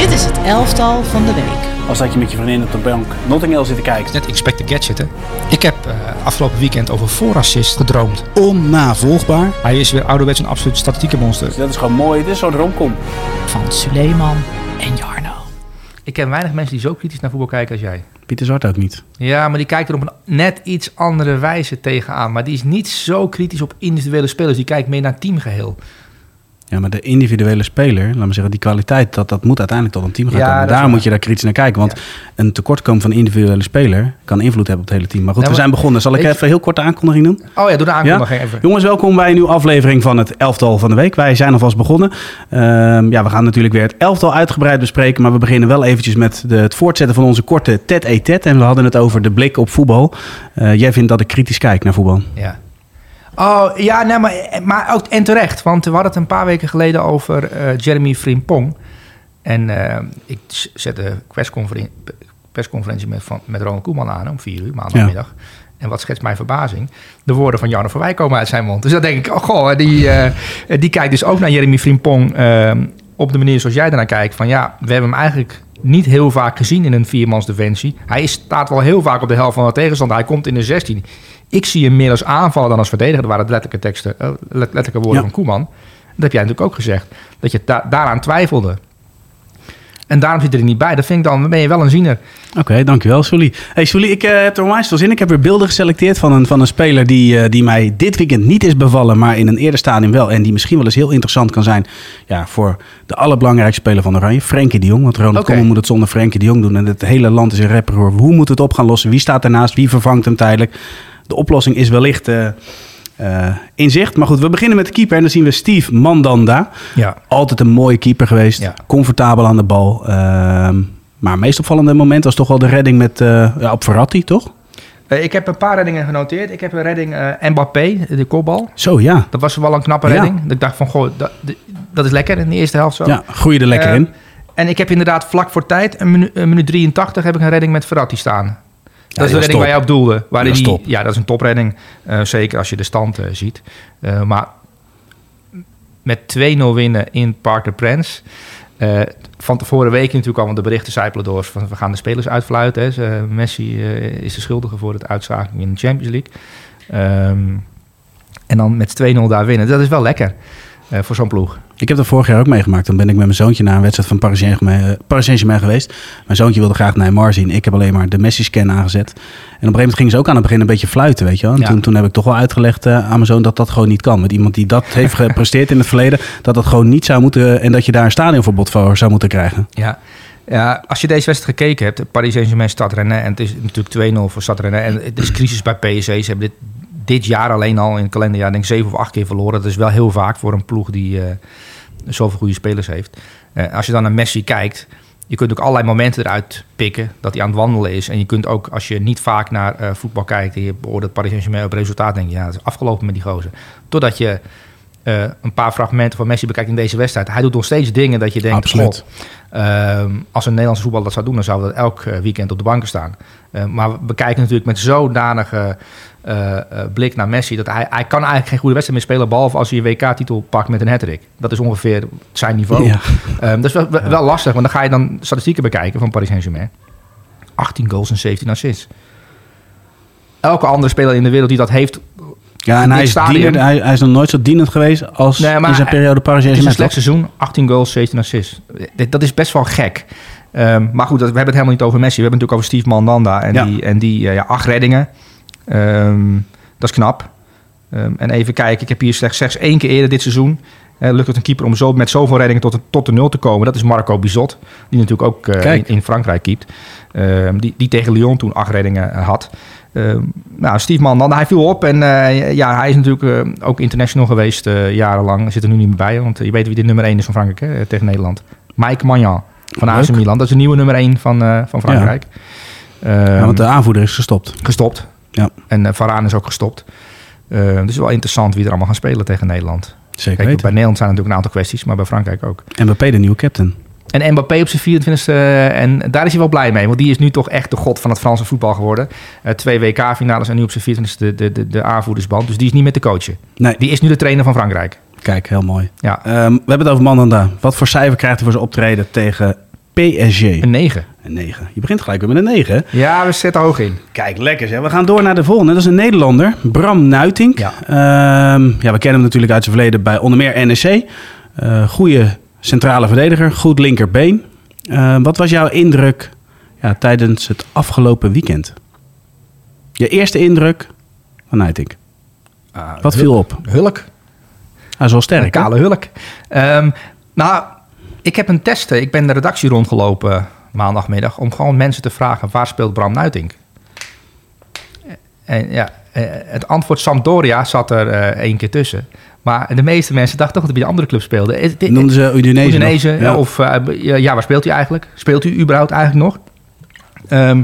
Dit is het elftal van de week. Als dat je met je vriendin op de bank Notting Hill zit te kijken. Net Inspect the Gadget, hè. Ik heb eh, afgelopen weekend over voorassist gedroomd. Onnavolgbaar. Hij is weer ouderwets een absoluut statistieke monster. Dus dat is gewoon mooi. Dit is zo'n romcom. Van Suleiman en Jarno. Ik ken weinig mensen die zo kritisch naar voetbal kijken als jij. Pieter Zwart ook niet. Ja, maar die kijkt er op een net iets andere wijze tegenaan. Maar die is niet zo kritisch op individuele spelers. Die kijkt meer naar het teamgeheel. Ja, maar de individuele speler, laat me zeggen, die kwaliteit, dat, dat moet uiteindelijk tot een team gaan Ja, komen. Daar waar. moet je daar kritisch naar kijken. Want een tekortkomen van een individuele speler kan invloed hebben op het hele team. Maar goed, we zijn begonnen. Zal ik even heel kort de aankondiging doen? Oh ja, doe de aankondiging even. Jongens, welkom bij een nieuwe aflevering van het elftal van de week. Wij zijn alvast begonnen. Ehm, ja, we gaan natuurlijk weer het elftal uitgebreid bespreken. Maar we beginnen wel eventjes met de, het voortzetten van onze korte tet-et-tet. En we hadden het over de blik op voetbal. Eh, jij vindt dat ik kritisch kijk naar voetbal. Ja. Oh, ja, nee, maar, maar ook en terecht. Want we hadden het een paar weken geleden over eh, Jeremy Frimpong. En eh, ik zet de persconferentie, persconferentie met, van, met Ronald Koeman aan om vier uur, maandagmiddag. En wat schetst mijn verbazing? De woorden van Jarno van Wijk komen uit zijn mond. Dus dan denk ik, oh goh, die, eh, die kijkt dus ook naar Jeremy Frimpong op de manier zoals jij ernaar kijkt. Van ja, we hebben hem eigenlijk niet heel vaak gezien in een viermans defensie. Hij staat wel heel vaak op de helft van de tegenstander. Hij komt in de 16. Ik zie hem meer als aanvallen dan als verdediger. Dat waren de letterlijke teksten, eh, let- letterlijke woorden Ja. van Koeman. Dat heb jij natuurlijk ook gezegd. Dat je da- daaraan twijfelde. En daarom zit hij er niet bij. Dat vind ik dan, ben je wel een ziener. Oké, dankjewel, Sully. Hey, Sully, ik eh, heb er onwijs veel zin in. Ik heb weer beelden geselecteerd van een, van een speler die, eh, die mij dit weekend niet is bevallen, maar in een eerder stadium wel. En die misschien wel eens heel interessant kan zijn ja, voor de allerbelangrijkste speler van Oranje, Frenkie de Jong. Want Ronald. Koeman moet het zonder Frenkie de Jong doen. En het hele land is een rapper. Hoe moet het op gaan lossen? Wie staat ernaast? Wie vervangt hem tijdelijk? De oplossing is wellicht eh, eh, in zicht. Maar goed, we beginnen met de keeper. En dan zien we Steve Mandanda. Ja. Altijd een mooie keeper geweest. Ja. Comfortabel aan de bal. Ehm, maar het meest opvallende moment was toch wel de redding met, eh, ja, op Verratti, toch? Eh, ik heb een paar reddingen genoteerd. Ik heb een redding eh Mbappé, de kopbal. Zo, ja. Dat was wel een knappe Ja. redding. Dat ik dacht van, goh, dat, dat is lekker in de eerste helft zo. Ja, groeide er lekker in. En ik heb inderdaad vlak voor tijd, een minuut, een minuut 83, heb ik een redding met Verratti staan. Dat is de redding top. waar jij op doelde. Waar die, top. Ja, dat is een topredding. eh, zeker als je de stand eh, ziet. Eh, maar met 2-0 winnen in Park de Prens. eh, van tevoren week natuurlijk al, want de berichten zijpelen door. Van, we gaan de spelers uitfluiten. Hè. Messi is de schuldige voor het uitzaking in de Champions League. Ehm, en dan met 2-0 daar winnen. Dat is wel lekker voor zo'n ploeg. Ik heb dat vorig jaar ook meegemaakt. Dan ben ik met mijn zoontje naar een wedstrijd van Paris Saint-Germain eh, Paris Saint-Germain geweest. Mijn zoontje wilde graag Neymar zien. Ik heb alleen maar de Messi-scan aangezet. En op een gegeven moment gingen ze ook aan het begin een beetje fluiten, weet je wel. En Ja. toen, toen heb ik toch wel uitgelegd eh, aan mijn zoon dat dat gewoon niet kan. Met iemand die dat heeft gepresteerd in het verleden, dat dat gewoon niet zou moeten... en dat je daar een stadionverbod voor zou moeten krijgen. Ja. ja, als je deze wedstrijd gekeken hebt, Paris Saint-Germain, Stad Rennais, en het is natuurlijk 2-0 voor Stad Rennais. En het is crisis bij PSG. Ze hebben dit, dit jaar alleen al in het kalenderjaar denk ik zeven of acht keer verloren. Dat is wel heel vaak voor een ploeg die eh, zoveel goede spelers heeft. Eh, als je dan naar Messi kijkt, je kunt ook allerlei momenten eruit pikken dat hij aan het wandelen is. En je kunt ook, als je niet vaak naar eh, voetbal kijkt en je beoordeelt Paris Saint-Germain op resultaat, denk je, ja, het is afgelopen met die gozer. Totdat je een paar fragmenten van Messi bekijkt in deze wedstrijd. Hij doet nog steeds dingen dat je denkt, Absoluut. als een Nederlandse voetballer dat zou doen, dan zou dat elk weekend op de banken staan. Maar we kijken natuurlijk met zodanige eh, eh, blik naar Messi... dat hij, hij kan eigenlijk geen goede wedstrijd meer spelen... behalve als hij een WK-titel pakt met een hat-trick. Dat is ongeveer zijn niveau. Ja. Ehm, dat is wel, wel- lastig, want dan ga je dan statistieken bekijken van Paris Saint-Germain. 18 goals en 17 assists. Elke andere speler in de wereld die dat heeft... Ja, en hij is, dienend, hij, hij is nog nooit zo dienend geweest als Nee, in zijn periode Paris Het is een Saint-Germain. slecht seizoen, 18 goals, 17 assists. Dat is best wel gek. Ehm, maar goed, dat- we hebben het helemaal niet over Messi. We hebben het natuurlijk over Steve Mandanda en Ja. die, en die eh, ja, acht reddingen. Ehm, dat is knap. Ehm, en even kijken, ik heb hier slechts, slechts één keer eerder dit seizoen... eh, lukt het een keeper om zo, met zoveel reddingen tot de, tot de nul te komen. Dat is Marco Bizot, die natuurlijk ook eh, in, in Frankrijk keept. Ehm, die, die tegen Lyon toen acht reddingen eh, had. Nou, Steve Mandanda, hij viel op. En ja, hij is natuurlijk ook international geweest jarenlang. Hij zit er nu niet meer bij, want je weet wie de nummer 1 is van Frankrijk hè, tegen Nederland. Mike Magnan van AC. Milan. Dat is de nieuwe nummer 1 van, van Frankrijk. Ja, want de aanvoerder is gestopt. Gestopt. Ja. En uh, Varane is ook gestopt. Ehm, dus het is wel interessant wie er allemaal gaan spelen tegen Nederland. Zeker Kijk, weten. bij Nederland zijn er natuurlijk een aantal kwesties, maar bij Frankrijk ook. Mbappé de nieuwe captain. En Mbappé op zijn 24e, eh, en daar is hij wel blij mee. Want die is nu toch echt de god van het Franse voetbal geworden. Eh, twee WK-finales en nu op zijn 24e de, de, de, de aanvoerdersband. Dus die is niet meer te coachen. Nee, Die is nu de trainer van Frankrijk. kijk, heel mooi. Ja, Ehm, we hebben het over Mandanda. Wat voor cijfer krijgt hij voor zijn optreden tegen PSG. Een 9. Een 9. Je begint gelijk weer met een 9. hè? Ja, we zitten hoog in. Kijk, lekker zeg. We gaan door naar de volgende. Dat is een Nederlander, Bram Nuitink. Ja. Ehm, ja, we kennen hem natuurlijk uit zijn verleden bij onder meer NEC. Eh goede centrale verdediger, goed linkerbeen. Eh, wat was jouw indruk ja, tijdens het afgelopen weekend? Je eerste indruk van Nuitink. Wat viel op? Hulk. Hij is wel sterk. kale hulk. Ehm, nou, ik heb een test. Ik ben de redactie rondgelopen maandagmiddag... om gewoon mensen te vragen... waar speelt Bram Nuitink? En ja, eh, het antwoord Sampdoria zat er eh, één keer tussen. Maar de meeste mensen dachten toch dat hij bij een andere club speelde. Eh, Noemden ze Udinese. Ja. of eh, ja, waar speelt hij eigenlijk? Speelt hij überhaupt eigenlijk nog? Ehm,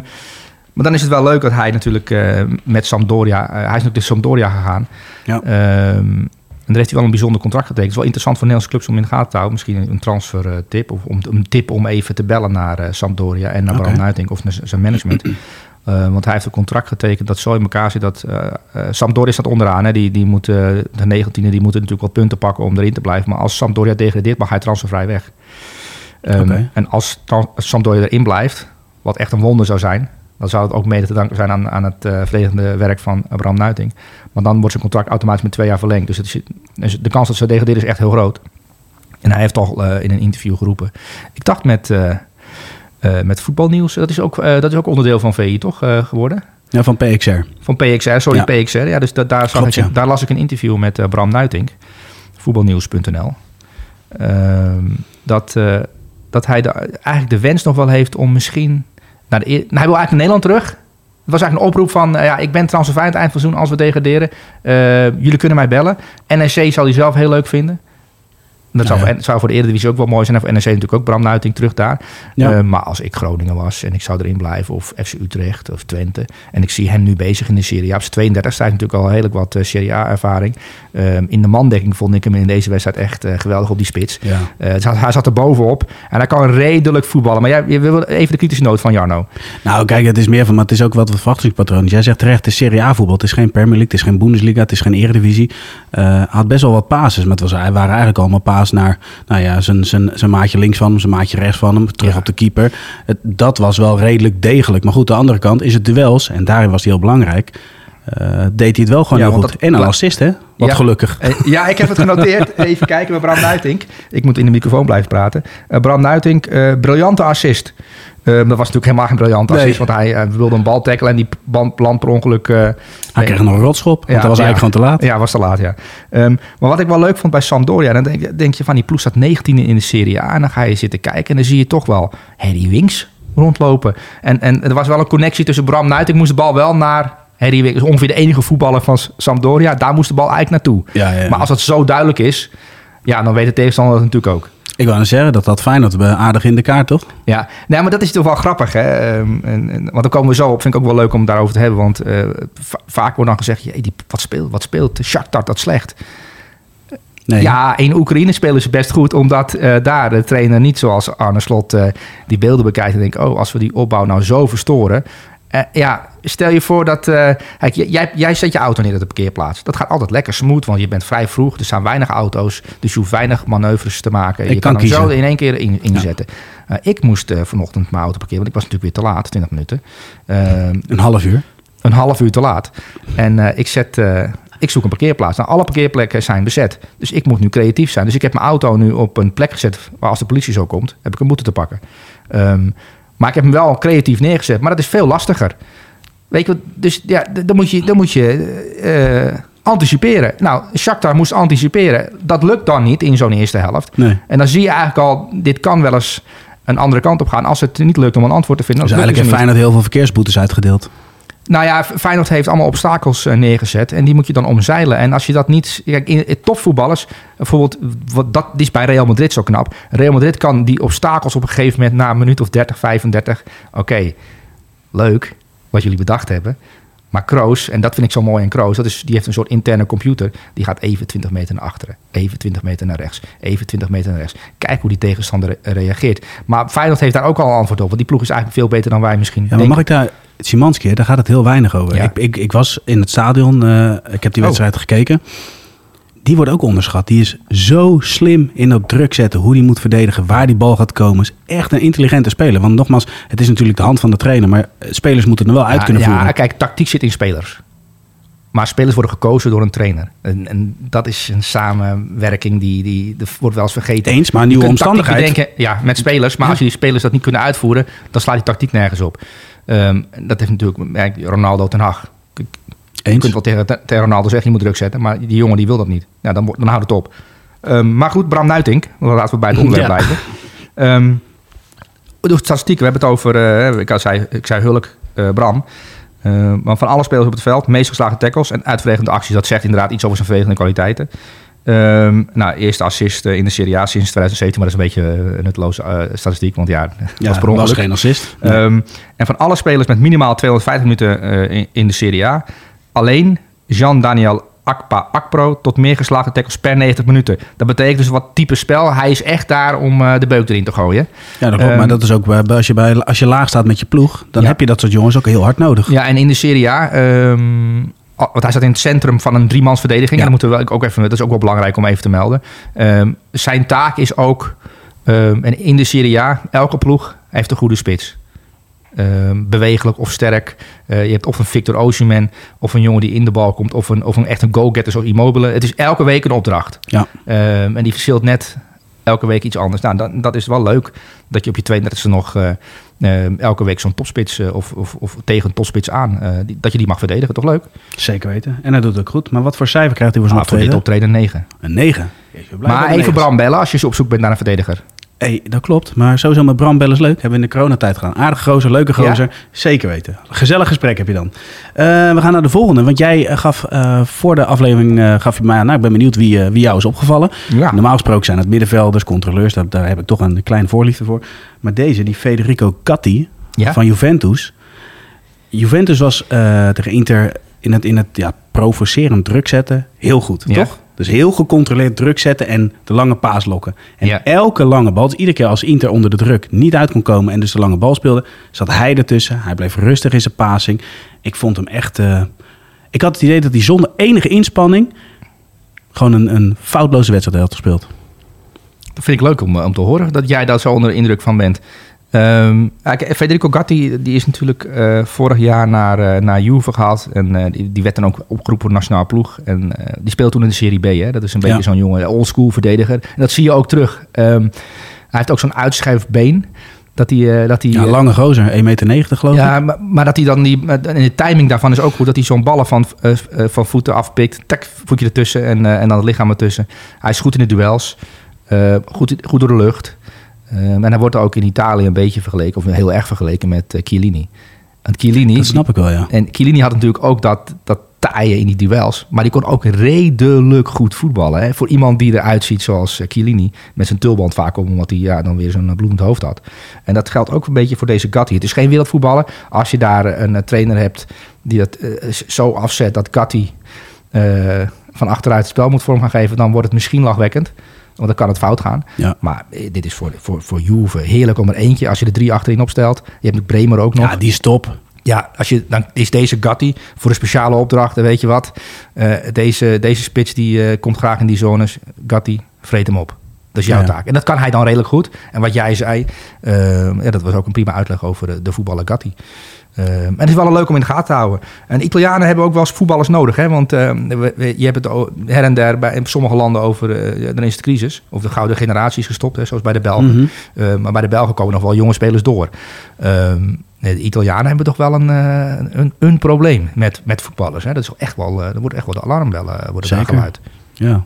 maar dan is het wel leuk dat hij natuurlijk eh, met Sampdoria... eh, hij is natuurlijk de Sampdoria gegaan. Ja. Ehm, en daar heeft hij wel een bijzonder contract getekend. Het is wel interessant voor Nederlandse clubs om in de gaten te houden. Misschien een transfer eh, tip of om, een tip om even te bellen naar eh, Sampdoria en naar Oké. Bram Nuitink of naar zijn management. Eh, want hij heeft een contract getekend dat zo in elkaar zit dat eh eh, Sampdoria staat onderaan. Hè. Die, die moeten, de 19e die moeten natuurlijk wat punten pakken om erin te blijven. Maar als Sampdoria degradeert, mag hij transfervrij weg. Ehm. En als Sampdoria erin blijft, wat echt een wonder zou zijn... dan zou het ook mede te danken zijn aan, aan het verdedigende werk van Bram Nuitink. Maar dan wordt zijn contract automatisch met twee jaar verlengd. Dus, het is, dus de kans dat ze degraderen is echt heel groot. En hij heeft al eh, in een interview geroepen. Ik dacht met, eh, met voetbalnieuws, dat is, ook, dat is ook onderdeel van VI toch geworden? Ja, van PXR. Van PXR, sorry, Ja. PXR. Ja, dus da- daar, zag Klopt, ik, ja. daar las ik een interview met Bram Nuitink, voetbalnieuws.nl. Ehm, dat, dat hij de, eigenlijk de wens nog wel heeft om misschien... Naar eer- nou, hij wil eigenlijk naar Nederland terug. Het was eigenlijk een oproep van... eh, ja, ik ben transfervrij aan het eind van seizoen als we degraderen. Eh, jullie kunnen mij bellen. NEC zal hij zelf heel leuk vinden. Dat zou, voor, zou voor de Eredivisie ook wel mooi zijn. En voor NEC natuurlijk ook Bram Nuiting terug daar. Eh, maar als ik Groningen was en ik zou erin blijven... of FC Utrecht of Twente... en ik zie hem nu bezig in de Serie A. Op zijn 32 staat natuurlijk al redelijk wat eh, Serie A-ervaring. Ehm, in de mandekking vond ik hem in deze wedstrijd echt eh, geweldig op die spits. Ja. Het zat- hij zat er bovenop en hij kan redelijk voetballen. Maar jij, je wil even de kritische noot van Jarno. Nou, kijk, het is meer van, maar het is ook wat verwachtingspatroon. Jij zegt terecht, het is Serie A voetbal. Het is geen Premier League, het is geen Bundesliga, het is geen Eredivisie. Hij had best wel wat passes, maar het was, waren eigenlijk allemaal paas naar nou ja, zijn, zijn, zijn maatje links van hem, zijn maatje rechts van hem, terug Ja. op de keeper. Het, dat was wel redelijk degelijk. Maar goed, de andere kant is het duels, en daarin was hij heel belangrijk. eh, deed hij het wel gewoon Ja, heel goed. dat- en een assist, hè? Wat Ja. gelukkig. Eh, ja, ik heb het genoteerd. Even kijken bij Bram Nuitink. Ik moet in de microfoon blijven praten. Eh, Bram Nuitink, briljante assist. Eh, dat was natuurlijk helemaal geen briljante Nee. assist. Want hij eh, wilde een bal tackelen en die band land per ongeluk... eh, Hij kreeg nog een rotschop, want dat was eigenlijk gewoon te laat. Ja, was te laat, ja. Ehm, maar wat ik wel leuk vond bij Sampdoria... dan denk, denk je van die ploeg staat 19e in de Serie A... en dan ga je zitten kijken en dan zie je toch wel Harry Winks rondlopen. En, en er was wel een connectie tussen Bram Nuitink... moest de bal wel naar Harry Winks. Ongeveer de enige voetballer van Sampdoria. Daar moest de bal eigenlijk naartoe. Ja, ja, ja. Maar als dat zo duidelijk is... ja, dan weet de tegenstander dat natuurlijk ook. Ik wou net zeggen, dat had Feyenoord eh, aardig in de kaart, toch? Ja, nee, maar dat is toch wel grappig. Hè? Ehm, en, en, want dan komen we zo op. Vind ik ook wel leuk om daarover te hebben. Want eh, va- vaak wordt dan gezegd... Die, wat speelt, wat speelt Shakhtar dat slecht? Nee. Ja, in Oekraïne spelen ze best goed, omdat eh, daar de trainer niet zoals Arne Slot die beelden bekijkt en denkt: oh, als we die opbouw nou zo verstoren. Eh, ja, stel je voor dat. eh, kijk, jij, jij zet je auto neer op de parkeerplaats. Dat gaat altijd lekker smooth, want je bent vrij vroeg. Er staan weinig auto's, dus je hoeft weinig manoeuvres te maken. Ik je kan kan, hem zo in één keer in, inzetten. Eh, ik moest vanochtend mijn auto parkeren, want ik was natuurlijk weer te laat, 20 minuten. Een half uur. een half uur te laat. En ik, zet, ik zoek een parkeerplaats. Nou, alle parkeerplekken zijn bezet. Dus ik moet nu creatief zijn. Dus ik heb mijn auto nu op een plek gezet waar als de politie zo komt, heb ik een boete te pakken. Ehm, maar ik heb hem wel creatief neergezet. Maar dat is veel lastiger. Weet je wat? Dus ja, dan moet je, dan moet je eh, anticiperen. Nou, Shakhtar moest anticiperen. Dat lukt dan niet in zo'n eerste helft. Nee. En dan zie je eigenlijk al, dit kan wel eens een andere kant op gaan. Als het niet lukt om een antwoord te vinden. Dus eigenlijk heeft het Feyenoord heel veel verkeersboetes uitgedeeld. Nou ja, Feyenoord heeft allemaal obstakels eh, neergezet en die moet je dan omzeilen. En als je dat niet... Kijk, in, topvoetballers, bijvoorbeeld, wat, dat is bij Real Madrid zo knap. Real Madrid kan die obstakels op een gegeven moment na een minuut of 30, 35... Oké, leuk wat jullie bedacht hebben. Maar Kroos, en dat vind ik zo mooi in Kroos, dat is, die heeft een soort interne computer. Die gaat even 20 meter naar achteren, even 20 meter naar rechts, even 20 meter naar rechts. Kijk hoe die tegenstander re- reageert. Maar Feyenoord heeft daar ook al een antwoord op, want die ploeg is eigenlijk veel beter dan wij misschien Ja, maar denken. mag ik daar... Simanski, daar gaat het heel weinig over. Ja. Ik, ik, ik was in het stadion, eh, ik heb die Oh. wedstrijd gekeken. Die wordt ook onderschat. Die is zo slim in dat druk zetten, hoe die moet verdedigen, waar die bal gaat komen. Is echt een intelligente speler. Want nogmaals, het is natuurlijk de hand van de trainer, maar eh, spelers moeten er wel uit Ja, kunnen ja, voeren. kijk, tactiek zit in spelers. Maar spelers worden gekozen door een trainer. En, en dat is een samenwerking die, die, die wordt wel eens vergeten. Eens, maar een nieuwe omstandigheid. bedenken, ja, met spelers. Maar als je die spelers dat niet kunnen uitvoeren, dan slaat die tactiek nergens op. Ehm, dat heeft natuurlijk ja, Ronaldo ten Hag. Je kunt wel tegen, tegen Ronaldo zeggen, je moet druk zetten. Maar die jongen die wil dat niet. Ja, dan, wordt- dan houdt het op. Ehm, maar goed, Bram Nuitink. Laten we bij het onderwerp Ja. blijven. Ehm de statistieken, we hebben het over... eh, ik, zei, ik zei Hulk, eh, Bram. Maar van alle spelers op het veld, meest geslagen tackles en uitverregende acties. Dat zegt inderdaad iets over zijn verdedigende kwaliteiten. Ehm, nou, eerste assist eh, in de Serie A sinds 2017, maar dat is een beetje een nutteloze statistiek, want ja, dat Ja, was per was geen assist. Ja. Ehm, en van alle spelers met minimaal 250 minuten in, in de Serie A, alleen Jean-Daniel Akpa Akpro tot meer geslagen tackles per 90 minuten. Dat betekent dus wat type spel. Hij is echt daar om eh, de beuk erin te gooien. ja, dat klopt. maar ehm, dat is ook bij, als, je bij, als je laag staat met je ploeg, dan Ja. heb je dat soort jongens ook heel hard nodig. Ja, en in de Serie A, ehm, want hij staat in het centrum van een driemans verdediging. Ja. En dat moeten we ook even, dat is ook wel belangrijk om even te melden. Ehm, zijn taak is ook, ehm, en in de Serie A, elke ploeg heeft een goede spits. Ehm, bewegelijk of sterk. Eh, je hebt of een Victor Osimhen, of een jongen die in de bal komt, of een, of een echt een go-getter zoals Immobile. Het is elke week een opdracht. Ja. Ehm, en die verschilt net elke week iets anders. Nou, dat, dat is wel leuk dat je op je 32e nog eh, eh, elke week zo'n topspits eh, of, of, of tegen een topspits aan, die- dat je die mag verdedigen. Toch leuk? Zeker weten. En hij doet ook goed. Maar wat voor cijfer krijgt hij voor zijn Ah, voor dit optreden? optreden 9. Een 9. Jeetje, we blijven Maar even. Bram bellen als je op zoek bent naar een verdediger. Hey, dat klopt. Maar sowieso met Bram bellen is leuk. Hebben we in de coronatijd gedaan. Aardige gozer, leuke Ja? gozer. Zeker weten. Gezellig gesprek heb je dan. Eh, we gaan naar de volgende. Want jij eh, gaf eh, voor de aflevering gaf je mij aan. Nou, ik ben benieuwd wie, wie jou is opgevallen. Ja. Normaal gesproken zijn het middenvelders, controleurs. Daar, daar heb ik toch een kleine voorliefde voor. Maar deze, die Federico Gatti Ja? van Juventus. Juventus was tegen Inter in het, in het ja, provocerend druk zetten heel goed, Ja. toch? Dus heel gecontroleerd druk zetten en de lange paas lokken. En Ja. elke lange bal, dus iedere keer als Inter onder de druk niet uit kon komen en dus de lange bal speelde, zat hij ertussen. Hij bleef rustig in zijn passing. Ik vond hem echt... eh, ik had het idee dat hij zonder enige inspanning gewoon een, een foutloze wedstrijd had gespeeld. Dat vind ik leuk om, eh, om te horen, dat jij daar zo onder de indruk van bent. Kijk, Federico Gatti die is natuurlijk eh, vorig jaar naar, eh, naar Juve gehaald. En eh, die, die werd dan ook opgeroepen voor de nationale ploeg. En die speelt toen in de Serie B. Hè? Dat is een beetje Ja. zo'n jonge oldschool verdediger. En dat zie je ook terug. Ehm, hij heeft ook zo'n uitschuifbeen. Dat hij, dat hij, Ja, lange gozer, 1,90 meter geloof ik. ja, maar, maar dat hij dan die. En de timing daarvan is ook goed. Dat hij zo'n ballen van, van voeten afpikt. Tak, voetje ertussen en, en dan het lichaam ertussen. Hij is goed in de duels. goed, goed door de lucht. Ehm, en hij wordt ook in Italië een beetje vergeleken, of heel erg vergeleken met eh, Chiellini. En Chiellini, Dat snap ik wel, ja. en Chiellini had natuurlijk ook dat, dat taaien in die duels. Maar die kon ook redelijk goed voetballen. Hè? Voor iemand die eruit ziet zoals eh, Chiellini. Met zijn tulband vaak om, omdat hij ja, dan weer zo'n eh, bloedend hoofd had. En dat geldt ook een beetje voor deze Gatti. Het is geen wereldvoetballer. Als je daar een trainer hebt die dat zo afzet dat Gatti van achteruit het spel moet vorm gaan geven... dan wordt het misschien lachwekkend. Want dan kan het fout gaan. Ja. Maar eh, dit is voor, voor, voor Juve heerlijk om er eentje... als je er drie achterin opstelt. Je hebt Bremer ook nog. Ja, die is top. Ja, als je, dan is deze Gatti voor een speciale opdracht. En weet je wat? Eh, deze, deze spits die eh, komt graag in die zones. Gatti, vreet hem op. Dat is jouw Ja, taak. En dat kan hij dan redelijk goed. En wat jij zei, eh, ja, dat was ook een prima uitleg over de, de voetballer Gatti. Eh, en het is wel leuk om in de gaten te houden. En Italianen hebben ook wel eens voetballers nodig. Hè? Want eh, we- we- je hebt het her en der bij, in sommige landen over... eh, dan is het crisis. Of de gouden generatie is gestopt, hè, zoals bij de Belgen. Mhm. Eh, maar bij de Belgen komen nog wel jonge spelers door. Ehm, de Italianen hebben toch wel een, eh, een, een probleem met, met voetballers. Hè? Dat is echt wel, eh, er wordt echt wel de alarmbellen eh, worden Zeker. geluid. Ja.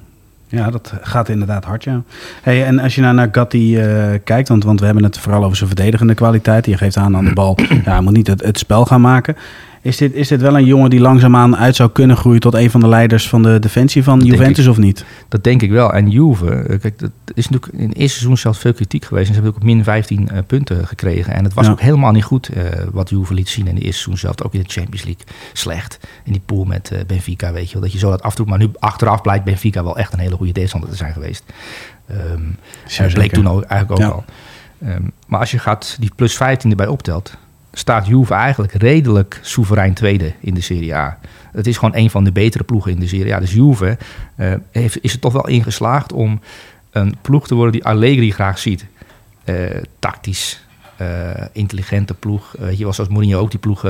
Ja, dat gaat inderdaad hard, ja. Hey, en als je nou naar Gatti eh, kijkt, want, want we hebben het vooral over zijn verdedigende kwaliteit. Je geeft aan aan de bal, ja, hij moet niet het, het spel gaan maken. Is dit, is dit wel een jongen die langzaamaan uit zou kunnen groeien tot een van de leiders van de defensie van Juventus of niet? Dat denk ik wel. En Juve, eh, kijk, dat is natuurlijk in het eerste seizoen zelfs veel kritiek geweest. En ze hebben ook min 15 eh, punten gekregen. En het was Ja. ook helemaal niet goed eh, wat Juve liet zien in de eerste seizoen zelf. Ook in de Champions League slecht. In die pool met Benfica, weet je wel. Dat je zo dat afdoet. Maar nu achteraf blijkt Benfica wel echt een hele goede tegenstander te zijn geweest. Ehm dat bleek toen ook, eigenlijk ook Ja. al. Ehm, maar als je gaat die plus 15 erbij optelt, staat Juve eigenlijk redelijk soeverein tweede in de Serie A. Het is gewoon een van de betere ploegen in de Serie A. Dus Juve eh, heeft, is er toch wel ingeslaagd om een ploeg te worden die Allegri graag ziet. Eh, tactisch, eh, intelligente ploeg. Je wel, zoals Mourinho ook die ploeg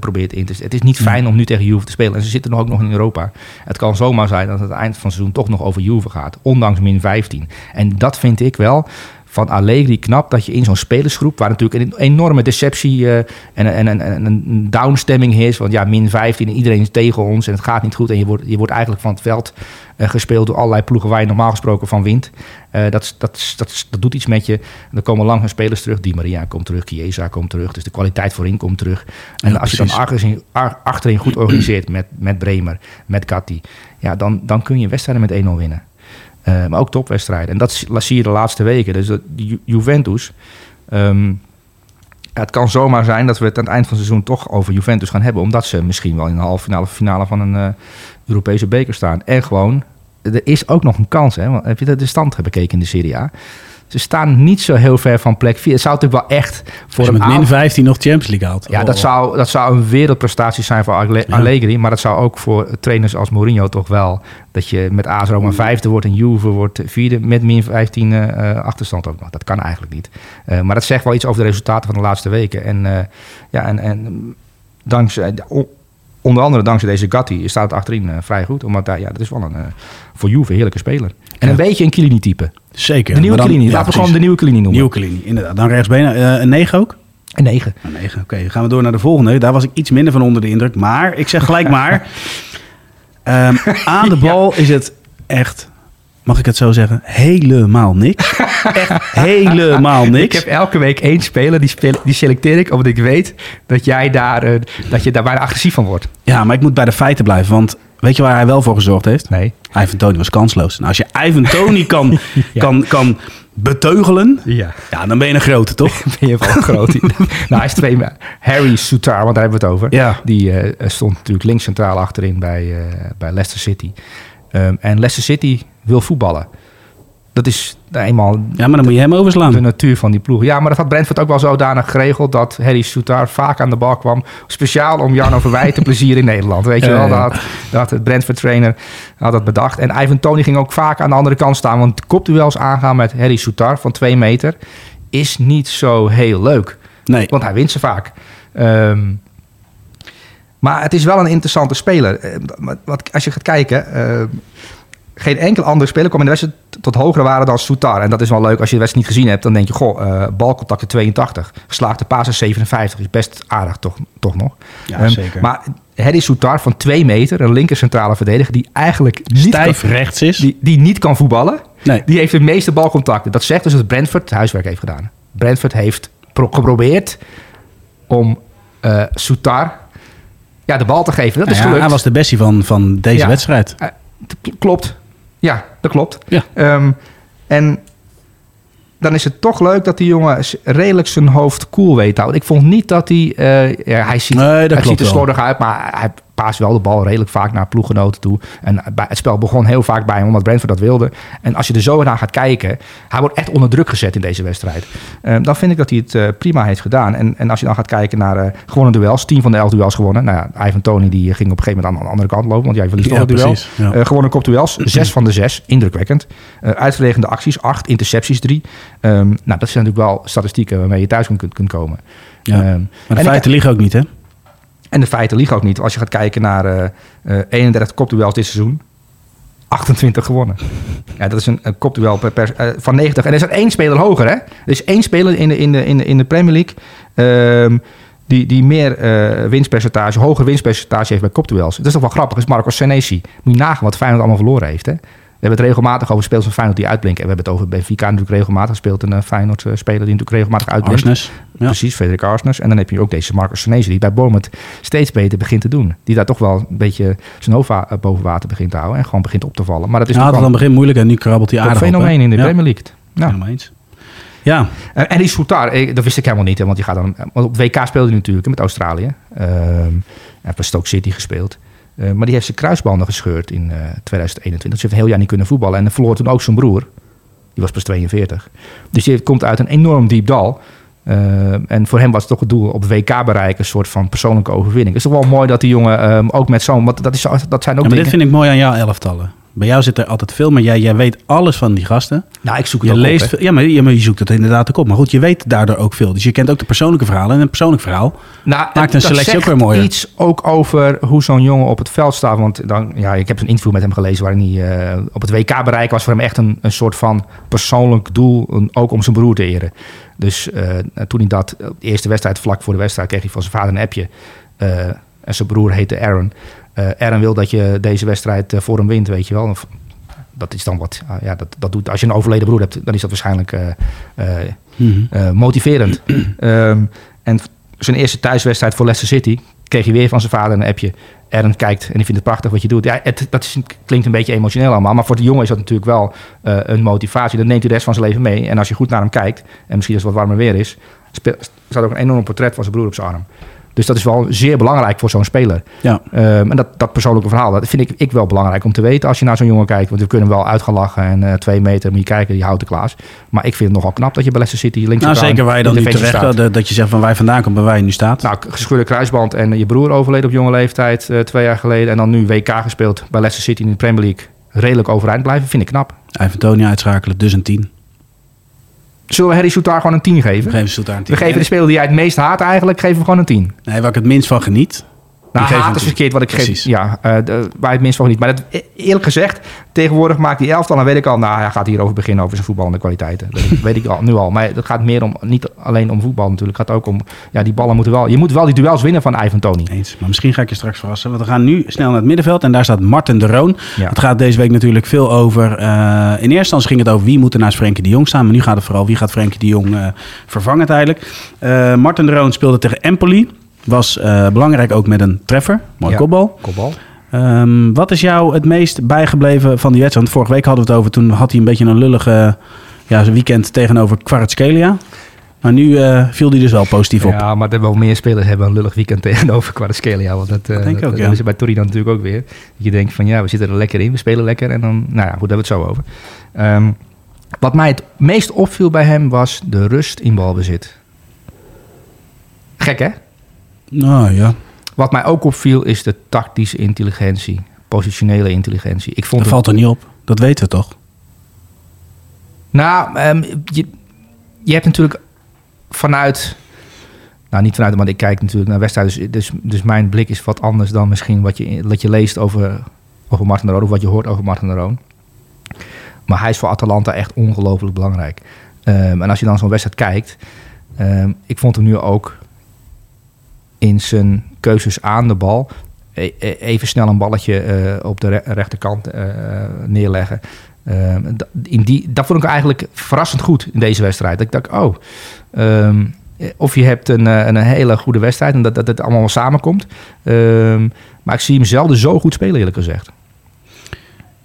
probeert in te zetten. Het is niet fijn om nu tegen Juve te spelen. En ze zitten nog ook nog in Europa. Het kan zomaar zijn dat het eind van het seizoen toch nog over Juve gaat. Ondanks min 15. En dat vind ik wel van Allegri knap dat je in zo'n spelersgroep, waar natuurlijk een enorme deceptie uh, en, en, en, en, een downstemming is, want ja, min 15 en iedereen is tegen ons en het gaat niet goed en je wordt, je wordt eigenlijk van het veld uh, gespeeld door allerlei ploegen waar je normaal gesproken van wint. Uh, dat, dat, dat, dat doet iets met je. En er komen langere spelers terug. Di Maria komt terug, Chiesa komt terug, dus de kwaliteit voorin komt terug. En ja, als precies. je dan achterin, achterin goed organiseert met, met Bremer, met Gatti, ja, dan, dan kun je wedstrijden met 1-0 winnen. Uh, maar ook topwedstrijden. En dat zie je de laatste weken. Dus Ju Juventus. Um, het kan zomaar zijn dat we het aan het eind van het seizoen toch over Juventus gaan hebben. Omdat ze misschien wel in de halve finale finale van een uh, Europese beker staan. En gewoon, er is ook nog een kans. Hè? Want heb je de stand bekeken in de Serie A? Ze staan niet zo heel ver van plek 4. Het zou natuurlijk wel echt voor Als je met min 15 nog Champions League haalt. Ja, oh. dat, zou, dat zou een wereldprestatie zijn voor Allegri. Ja. Maar dat zou ook voor trainers als Mourinho toch wel... dat je met AS Roma vijfde wordt en Juve wordt vierde... met min 15 uh, achterstand ook nog. Dat kan eigenlijk niet. Uh, maar dat zegt wel iets over de resultaten van de laatste weken. En, uh, ja, en, en dankzij... Onder andere dankzij deze Gatti staat het achterin vrij goed. Omdat daar, ja, dat is wel een voor Juve heerlijke speler. En ja. een beetje een Chiellini-type. Zeker. De nieuwe Chiellini. Laten we gewoon de nieuwe Chiellini noemen. Nieuwe Chiellini, inderdaad. Dan rechtsbenen. Uh, een 9 ook? Een 9. Een 9, oké. Okay. gaan we door naar de volgende. Daar was ik iets minder van onder de indruk. Maar, ik zeg gelijk maar. um, aan de bal ja. is het echt mag ik het zo zeggen, helemaal niks. Echt helemaal niks. Ik heb elke week één speler, die, speel, die selecteer ik, omdat ik weet dat, jij daar, uh, dat je daar bijna agressief van wordt. Ja, maar ik moet bij de feiten blijven, want weet je waar hij wel voor gezorgd heeft? Nee. Ivan Tony was kansloos. Nou, als je Ivan Tony kan, ja. kan, kan beteugelen, ja. ja, dan ben je een grote, toch? ben je wel een grote. nou, hij is twee. Harry Soutar, want daar hebben we het over. Ja. Die uh, stond natuurlijk links centraal achterin bij, uh, bij Leicester City. Um, en Leicester City wil voetballen. Dat is eenmaal... Ja, maar dan moet je hem overslaan. De natuur van die ploeg. Ja, maar dat had Brentford ook wel zodanig geregeld... dat Harry Soutar vaak aan de bal kwam. Speciaal om Jan Overwij te plezieren in Nederland. Weet je wel, dat, dat de Brentford-trainer had dat bedacht. En Ivan Tony ging ook vaak aan de andere kant staan. Want kopduels aangaan met Harry Soutar van twee meter... is niet zo heel leuk. Nee. Want hij wint ze vaak. Um, maar het is wel een interessante speler. Want als je gaat kijken... Uh, geen enkel andere speler kwam in de wedstrijd tot hogere waarde dan Soutar. En dat is wel leuk als je de wedstrijd niet gezien hebt. Dan denk je, goh, uh, balcontacten 82. Geslaagde pasen 57. Is best aardig toch, toch nog. Ja, um, zeker. Maar Harry Soutar van 2 meter, een linker centrale verdediger... die eigenlijk niet Stijf kan, rechts is. Die, die niet kan voetballen. Nee. Die heeft de meeste balcontacten. Dat zegt dus dat Brentford het huiswerk heeft gedaan. Brentford heeft pro geprobeerd om uh, Soutar ja, de bal te geven. Dat nou is ja, gelukt. Hij was de bestie van, van deze Ja. wedstrijd. Uh, klopt. Ja, dat klopt. Ja. Um, en dan is het toch leuk dat die jongen redelijk zijn hoofd cool weet te houden. Ik vond niet dat hij... Uh, ja, hij ziet, Nee, hij ziet er slordig uit, maar hij paast wel de bal redelijk vaak naar ploeggenoten toe. En het spel begon heel vaak bij hem, omdat Brentford dat wilde. En als je er zo naar gaat kijken... Hij wordt echt onder druk gezet in deze wedstrijd. Um, dan vind ik dat hij het uh, prima heeft gedaan. En, en als je dan gaat kijken naar uh, gewonnen duels... 10 van de 11 duels gewonnen. Nou ja, Ivan Tony die ging op een gegeven moment aan de andere kant lopen... want jij verliest Ja, het duel. ja. Gewonnen kopduels, 6 van de 6. Indrukwekkend. Uitverlegende acties, 8. Intercepties, 3. Um, nou, dat zijn natuurlijk wel statistieken waarmee je thuis kunt, kunt komen. Ja. Um, Maar de feiten liggen ook niet, hè? En de feiten liegen ook niet. Als je gaat kijken naar uh, uh, 31 kopduels dit seizoen, 28 gewonnen. Ja, dat is een, een kopduel per, per, uh, van 90. En er is er één speler hoger, hè? Er is één speler in de, in de, in de, in de Premier League... Um, die, die meer uh, winstpercentage, hoger winstpercentage heeft bij kopduels. Dat is toch wel grappig, is Marco Senesi. Moet je nagaan wat Feyenoord allemaal verloren heeft, hè? We hebben het regelmatig over spelers van Feyenoord die uitblinken. En we hebben het over Benfica natuurlijk regelmatig gespeeld. Een uh, Feyenoord uh, speler die natuurlijk regelmatig uitblinkt. Arsnes. Ja. Precies, Frederik Arsnes. En dan heb je ook deze Marcus Senese die bij Bournemouth steeds beter begint te doen. Die daar toch wel een beetje zijn hoofd boven water begint te houden. En gewoon begint op te vallen. Maar dat is ja, het begin moeilijk en nu krabbelt hij aardig Een fenomeen op, in de ja. Premier League. Ja. Helemaal eens. Ja. Uh, en die Soutar, dat wist ik helemaal niet. Hè, want, je gaat dan, want op WK speelde hij natuurlijk met Australië. Hij heeft bij Stoke City gespeeld. Uh, maar die heeft zijn kruisbanden gescheurd in uh, 2021. Dus hij heeft een heel jaar niet kunnen voetballen. En dan verloor toen ook zijn broer. Die was pas 42. Dus die komt uit een enorm diep dal. Eh, en voor hem was het toch het doel op WK bereiken, een soort van persoonlijke overwinning. Het is toch wel mooi dat die jongen ehm, ook met zo'n... want Dat, is, dat zijn ook Ja, maar dit vind ik mooi aan jouw elftallen. Bij jou zit er altijd veel, maar jij, jij weet alles van die gasten. Nou, ik zoek het Je ook leest op, hè. veel, ja, maar, ja, maar je zoekt het inderdaad ook op. Maar goed, je weet daardoor ook veel. Dus je kent ook de persoonlijke verhalen. En een persoonlijk verhaal Nou, Maakt een selectie ook weer mooier. iets ook over hoe zo'n jongen op het veld staat. Want dan, ja, ik heb een interview met hem gelezen waarin hij eh, op het WK bereiken was voor hem echt een, een soort van persoonlijk doel. ook om zijn broer te eren. Dus eh, toen hij dat, op de eerste wedstrijd, vlak voor de wedstrijd, kreeg hij van zijn vader een appje. Eh, en zijn broer heette Aaron. Aaron wil dat je deze wedstrijd eh, voor hem wint, weet je wel. Of- Dat is dan wat, ah, ja, dat, dat doet, als je een overleden broer hebt, dan is dat waarschijnlijk eh, eh, motiverend. Ehm, en zijn eerste thuiswedstrijd voor Leicester City kreeg hij weer van zijn vader een appje. Aaron kijkt en die vindt het prachtig wat je doet. Ja, het, dat is, klinkt een beetje emotioneel allemaal. Maar voor de jongen is dat natuurlijk wel een motivatie. Dat neemt hij de rest van zijn leven mee. En als je goed naar hem kijkt, en misschien als het wat warmer weer is... speel- staat ook een enorm portret van zijn broer op zijn arm. Dus dat is wel zeer belangrijk voor zo'n speler. Ja. Ehm, en dat, dat persoonlijke verhaal, dat vind ik, ik wel belangrijk om te weten als je naar zo'n jongen kijkt. Want we kunnen hem wel uit gaan lachen en eh, twee meter moet je kijken, die houdt de Klaas. Maar ik vind het nogal knap dat je bij Leicester City links Nou, zeker waar je dan nu feestje terecht dat, dat je zegt van je vandaan komt, bij waar je nu staat. Nou, gescheurde kruisband en je broer overleden op jonge leeftijd eh, twee jaar geleden. En dan nu WK gespeeld bij Leicester City in de Premier League. Redelijk overeind blijven, vind ik knap. Ivan Tony uitschakelen, dus een 10. Zullen we Harry Soutaar gewoon een 10 geven? We geven een 10. We geven de speler die jij het meest haat eigenlijk, geven we gewoon een 10. Nee, waar ik het minst van geniet. Nou, haat een is 10. verkeerd wat ik Precies. geef. Ja, eh, de- waar het minst van niet. Maar dat, e- eerlijk gezegd, tegenwoordig maakt die elftal, dan weet ik al, nou, hij gaat hierover beginnen over zijn voetballende kwaliteiten. Dat weet ik al, nu al. Maar het gaat meer om, niet alleen om voetbal natuurlijk. Het gaat ook om, ja, die ballen moeten wel, je moet wel die duels winnen van Ivan Tony. Eens. Maar misschien ga ik je straks verrassen. Want we gaan nu snel naar het middenveld. En daar staat Martin de Roon. Ja. Het gaat deze week natuurlijk veel over... eh, in eerste instantie ging het over wie moet er naast Frenkie de Jong staan. Maar nu gaat het vooral wie gaat Frenkie de Jong eh, vervangen tijdelijk. Eh Martin de Roon speelde tegen Empoli. Was eh, belangrijk ook met een treffer. Mooi Ja. kopbal. Kopbal. Ehm, wat is jou het meest bijgebleven van die wedstrijd? Want vorige week hadden we het over. Toen had hij een beetje een lullige ja, weekend tegenover Kvaratskhelia. Maar nu eh, viel hij dus wel positief op. Ja, maar er wel meer spelers hebben een lullig weekend tegenover Kvaratskhelia. Want dat, eh, Dat denk ik ook, dat, ja. dat is bij Torino natuurlijk ook weer. Dat je denkt van ja, we zitten er lekker in, we spelen lekker. En dan, nou ja, goed, daar hebben we het zo over. Ehm, wat mij het meest opviel bij hem was de rust in balbezit. Gek hè? Nou ja, Wat mij ook opviel is de tactische intelligentie, positionele intelligentie. Ik vond dat het- valt er niet op. Dat weten we toch? Nou, ehm, je, je hebt natuurlijk vanuit. Nou, niet vanuit, maar ik kijk natuurlijk naar wedstrijden. Dus, dus, dus mijn blik is wat anders dan misschien wat je, wat je leest over, over Martin de Roon. Of wat je hoort over Martin de Roon. Maar hij is voor Atalanta echt ongelooflijk belangrijk. Ehm, en als je dan zo'n wedstrijd kijkt. ehm, ik vond hem nu ook in zijn keuzes aan de bal. e- e- Even snel een balletje eh, op de re- rechterkant eh, neerleggen. Ehm, in die, dat vond ik eigenlijk verrassend goed in deze wedstrijd. Dat ik dacht, oh, ehm, of je hebt een, eh, een hele goede wedstrijd en dat, dat het allemaal samenkomt. Ehm, maar ik zie hem zelden zo goed spelen, eerlijk gezegd.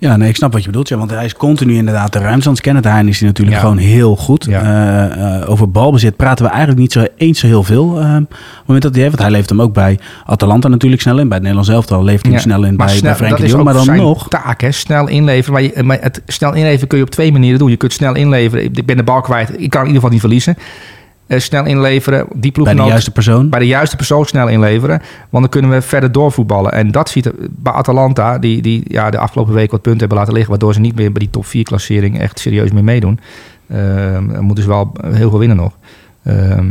Ja, nee, ik snap wat je bedoelt. Ja, want hij is continu inderdaad de ruimte aan het scannen. Daarin is hij natuurlijk Ja. gewoon heel goed. Ja. Eh, eh, over balbezit praten we eigenlijk niet zo eens zo heel veel. eh, op het moment dat hij heeft. Want hij leeft hem ook bij Atalanta natuurlijk snel in. Bij het Nederlands elftal leeft hij Ja, snel in maar bij, snel- bij Frenkie dat is. Maar dan zijn nog... taak, hè? snel inleveren. Maar, je, maar het snel inleveren kun je op twee manieren doen. Je kunt snel inleveren. Ik ben de bal kwijt. Ik kan in ieder geval niet verliezen. Eh, snel inleveren. Die Bij de juiste persoon. bij de juiste persoon snel inleveren. Want dan kunnen we verder doorvoetballen. En dat ziet er bij Atalanta, die, die ja, de afgelopen week wat punten hebben laten liggen. Waardoor ze niet meer bij die top 4 klassering echt serieus mee meedoen. Dan moeten ze wel heel veel winnen nog. Ehm,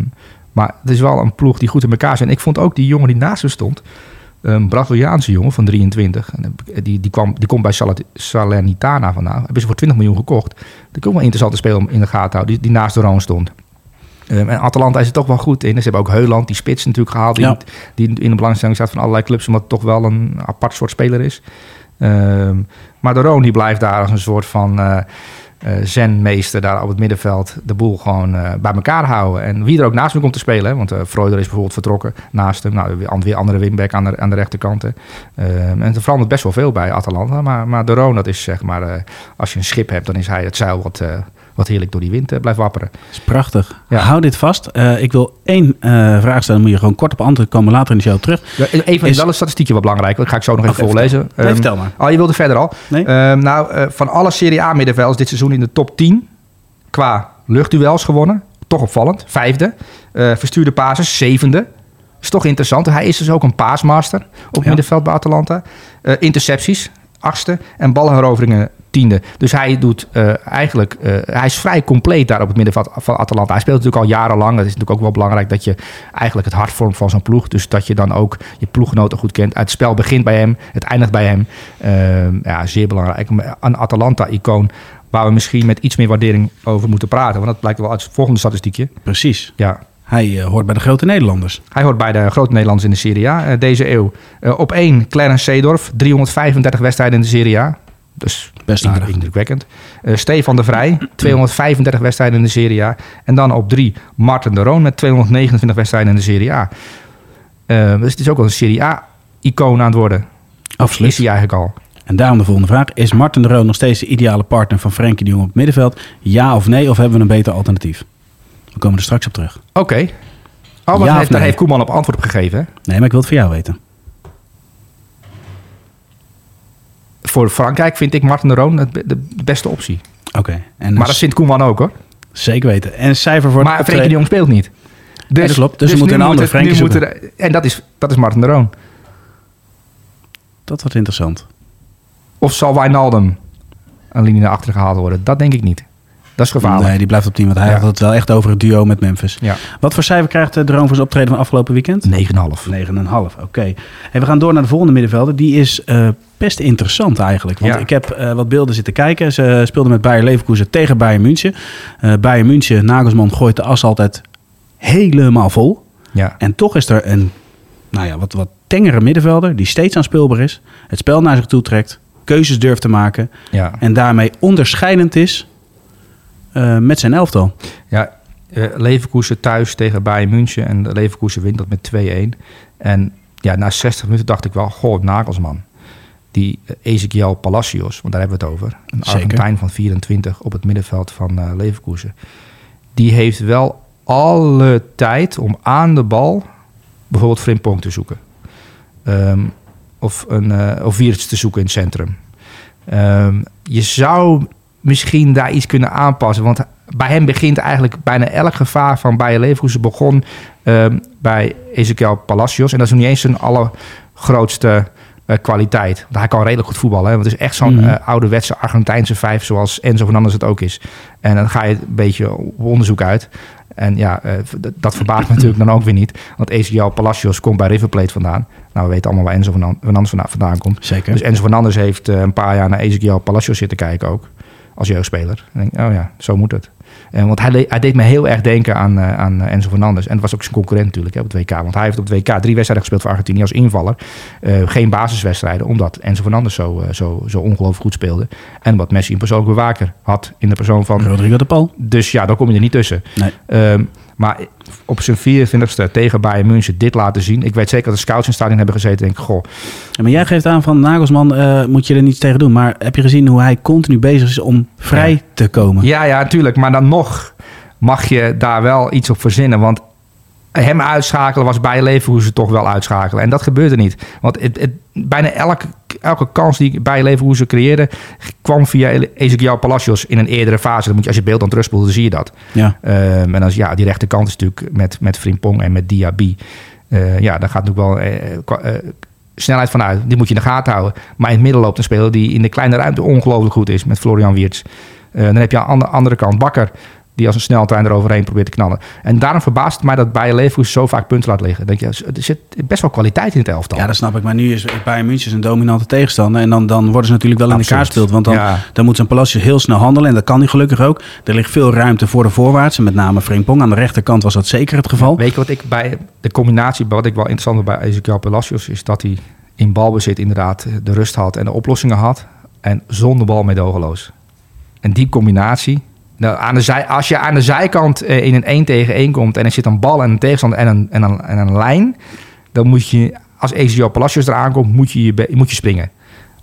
maar het is wel een ploeg die goed in elkaar zit. En ik vond ook die jongen die naast hem stond. Een Braziliaanse jongen van 23. En Die, die, kwam, die komt bij Salernitana vandaan. Hebben ze voor 20 miljoen gekocht. Dat is ook wel interessant te spelen om in de gaten te houden. Die, die naast de Roon stond. Ehm, en Atalanta is er toch wel goed in. Ze hebben ook Heuland, die spits natuurlijk gehaald. Die, Ja. die in de belangstelling staat van allerlei clubs. Omdat het toch wel een apart soort speler is. Ehm, maar de Roon die blijft daar als een soort van eh, zenmeester daar op het middenveld. De boel gewoon eh, bij elkaar houden. En wie er ook naast hem komt te spelen. Hè, want eh Freuder is bijvoorbeeld vertrokken naast hem. Nou, weer- andere wingback aan de, aan de rechterkant. Ehm, en er verandert best wel veel bij Atalanta. Maar, maar de Roon, dat is zeg maar... als je een schip hebt, dan is hij het zeil wat, wat heerlijk door die wind eh, blijft wapperen. Dat is prachtig. Ja. Hou dit vast. Eh, ik wil één eh, vraag stellen. Dan moet je gewoon kort op antwoord komen later in de show terug. Ja, even Is- wel een statistiekje wat belangrijk. Dat ga ik zo nog even voorlezen. vertel. Nee, Ehm, vertel maar. Oh, je wilde verder al? Nee? Ehm, nou, van alle Serie A middenvelders dit seizoen in de top 10 qua luchtduels gewonnen. toch opvallend. Vijfde. Verstuurde passes, zevende. Is toch interessant. Hij is dus ook een paasmaster op Ja. middenveld bij Atalanta. Intercepties, achtste. En ballenheroveringen, tiende. Dus hij doet eh, eigenlijk... eh, hij is vrij compleet daar op het middenveld van Atalanta. Hij speelt natuurlijk al jarenlang. Het is natuurlijk ook wel belangrijk dat je eigenlijk het hart vormt van zo'n ploeg. Dus dat je dan ook je ploeggenoten goed kent. Het spel begint bij hem, het eindigt bij hem. Ehm, ja, zeer belangrijk. Een Atalanta-icoon waar we misschien met iets meer waardering over moeten praten. Want dat blijkt wel uit het volgende statistiekje. Precies. Ja, Hij eh, hoort bij de grote Nederlanders. hij hoort bij de grote Nederlanders in de Serie A eh, deze eeuw. Eh, op één Clarence Seedorf, 335 wedstrijden in de Serie A. Dus Best aardig. indrukwekkend. Stefan de Vrij, 235 wedstrijden in de Serie A. En dan op drie Martin de Roon met 229 wedstrijden in de Serie A. Dus het is ook wel een Serie A-icoon aan het worden. Absoluut. Is hij eigenlijk al. En daarom de volgende vraag. Is Martin de Roon nog steeds de ideale partner van Frenkie de Jong op het middenveld? Ja of nee? Of hebben we een beter alternatief? We komen er straks op terug. Oké. Oh, maar Ja daar heeft, daar nee? heeft Koeman op antwoord op gegeven. hè? Nee, maar ik wil het van jou weten. Voor Frankrijk vind ik Martin de Roon de beste optie. Oké. Maar dat vindt Koeman ook hoor. Zeker weten. En een cijfer voor Maar Frenkie de Jong speelt niet. Dus, dat klopt. Dus we moeten nu een andere Frenkie moet er- En dat is, dat is Martin de Roon. Dat wordt interessant. Of zal Wijnaldum een linie naar achteren gehaald worden? Dat denk ik niet. Dat is gevaarlijk. Nee, die blijft op 10. Want hij Ja. had het wel echt over het duo met Memphis. Ja. Wat voor cijfer krijgt de Droom voor zijn optreden van afgelopen weekend? 9,5. 9,5. Oké. En we gaan door naar de volgende middenvelder. Die is eh, best interessant eigenlijk. Want Ja. ik heb eh, wat beelden zitten kijken. Ze speelden met Bayer Leverkusen tegen Bayern München. Eh Bayern München, Nagelsman gooit de as altijd helemaal vol. Ja. En toch is er een nou ja, wat, wat tengere middenvelder die steeds aanspeelbaar is. Het spel naar zich toe trekt. Keuzes durft te maken. Ja. En daarmee onderscheidend is eh, met zijn elftal. Ja, eh, Leverkusen thuis tegen Bayern München. En Leverkusen wint dat met 2-1. En ja, na 60 minuten dacht ik wel, goh, Nagelsman. Die eh, Ezekiel Palacios, want daar hebben we het over. Een Zeker. Argentijn van 24 op het middenveld van eh, Leverkusen. Die heeft wel alle tijd om aan de bal bijvoorbeeld Frimpong te zoeken. Ehm, of, een, eh of Wiertz te zoeken in het centrum. Ehm, je zou misschien daar iets kunnen aanpassen. Want bij hem begint eigenlijk bijna elk gevaar van Bayer Leverkusen begon ehm, bij Ezekiel Palacios. En dat is nog niet eens zijn allergrootste eh, kwaliteit. Want hij kan redelijk goed voetballen. Hè? Want het is echt zo'n Mhm. eh, ouderwetse Argentijnse vijf zoals Enzo Fernandez het ook is. En dan ga je een beetje op onderzoek uit. En ja, eh, dat- verbaast me natuurlijk dan ook weer niet. Want Ezekiel Palacios komt bij River Plate vandaan. Nou, we weten allemaal waar Enzo Fernan- Fernandez vandaan- komt. Zeker. Dus Enzo Fernandez heeft een paar jaar naar Ezekiel Palacios zitten kijken ook. Als jeugdspeler. En denk, oh ja, zo moet het. En want hij, hij deed me heel erg denken aan, eh, aan eh, Enzo Fernandez. En dat was ook zijn concurrent natuurlijk hè, op het WK. Want hij heeft op het WK drie wedstrijden gespeeld voor Argentinië als invaller. Eh, geen basiswedstrijden, omdat Enzo Fernandez zo, zo, zo ongelooflijk goed speelde. En wat Messi een persoonlijke bewaker had in de persoon van... Rodrigo de Paul. Dus ja, daar kom je er niet tussen. Nee. Ehm, maar op zijn 24ste tegen Bayern München dit laten zien. Ik weet zeker dat de scouts in het stadion hebben gezeten. denk ik, goh, Ja, maar jij geeft aan van Nagelsman eh, moet je er niets tegen doen. Maar heb je gezien hoe hij continu bezig is om vrij Ja. te komen? Ja, ja, natuurlijk. Maar dan nog mag je daar wel iets op verzinnen. Want hem uitschakelen was bij Leverkusen toch wel uitschakelen. En dat gebeurde niet. Want het, het, bijna elke, elke kans die bij Leverkusen creëerde... kwam via Ezekiel Palacios in een eerdere fase. Dan moet je, als je beeld aan het terugspoelt, dan zie je dat. Ja. Ehm, en als, ja, die rechterkant is natuurlijk met, met Frimpong en met Diaby. Eh, ja, daar gaat natuurlijk wel eh, eh, snelheid van uit. Die moet je in de gaten houden. Maar in het midden loopt een speler die in de kleine ruimte ongelooflijk goed is. Met Florian Wiertz. Dan heb je aan de andere kant Bakker. Die als een sneltrein eroverheen probeert te knallen. En daarom verbaast het mij dat Bayer Leverkusen zo vaak punten laat liggen. Denk je, er zit best wel kwaliteit in het elftal. Ja, dat snap ik. Maar nu is Bayern München een dominante tegenstander. En dan, dan worden ze natuurlijk wel in Absoluut. elkaar gespeeld. Want dan, Ja. dan moet zo'n Palacios heel snel handelen. En dat kan hij gelukkig ook. Er ligt veel ruimte voor de voorwaarts. En met name Frimpong. Aan de rechterkant was dat zeker het geval. Weet je wat ik bij de combinatie, wat ik wel interessant vond bij Ezekiel Palacios, is dat hij in balbezit inderdaad de rust had en de oplossingen had. En zonder bal meedogenloos. En die combinatie. Nou, aan de zij, als je aan de zijkant eh, in een 1 tegen 1 komt en er zit een bal en een tegenstander en een, en een, en een lijn. Dan moet je, als Ezekiel Palacios eraan komt, moet je, je moet je springen.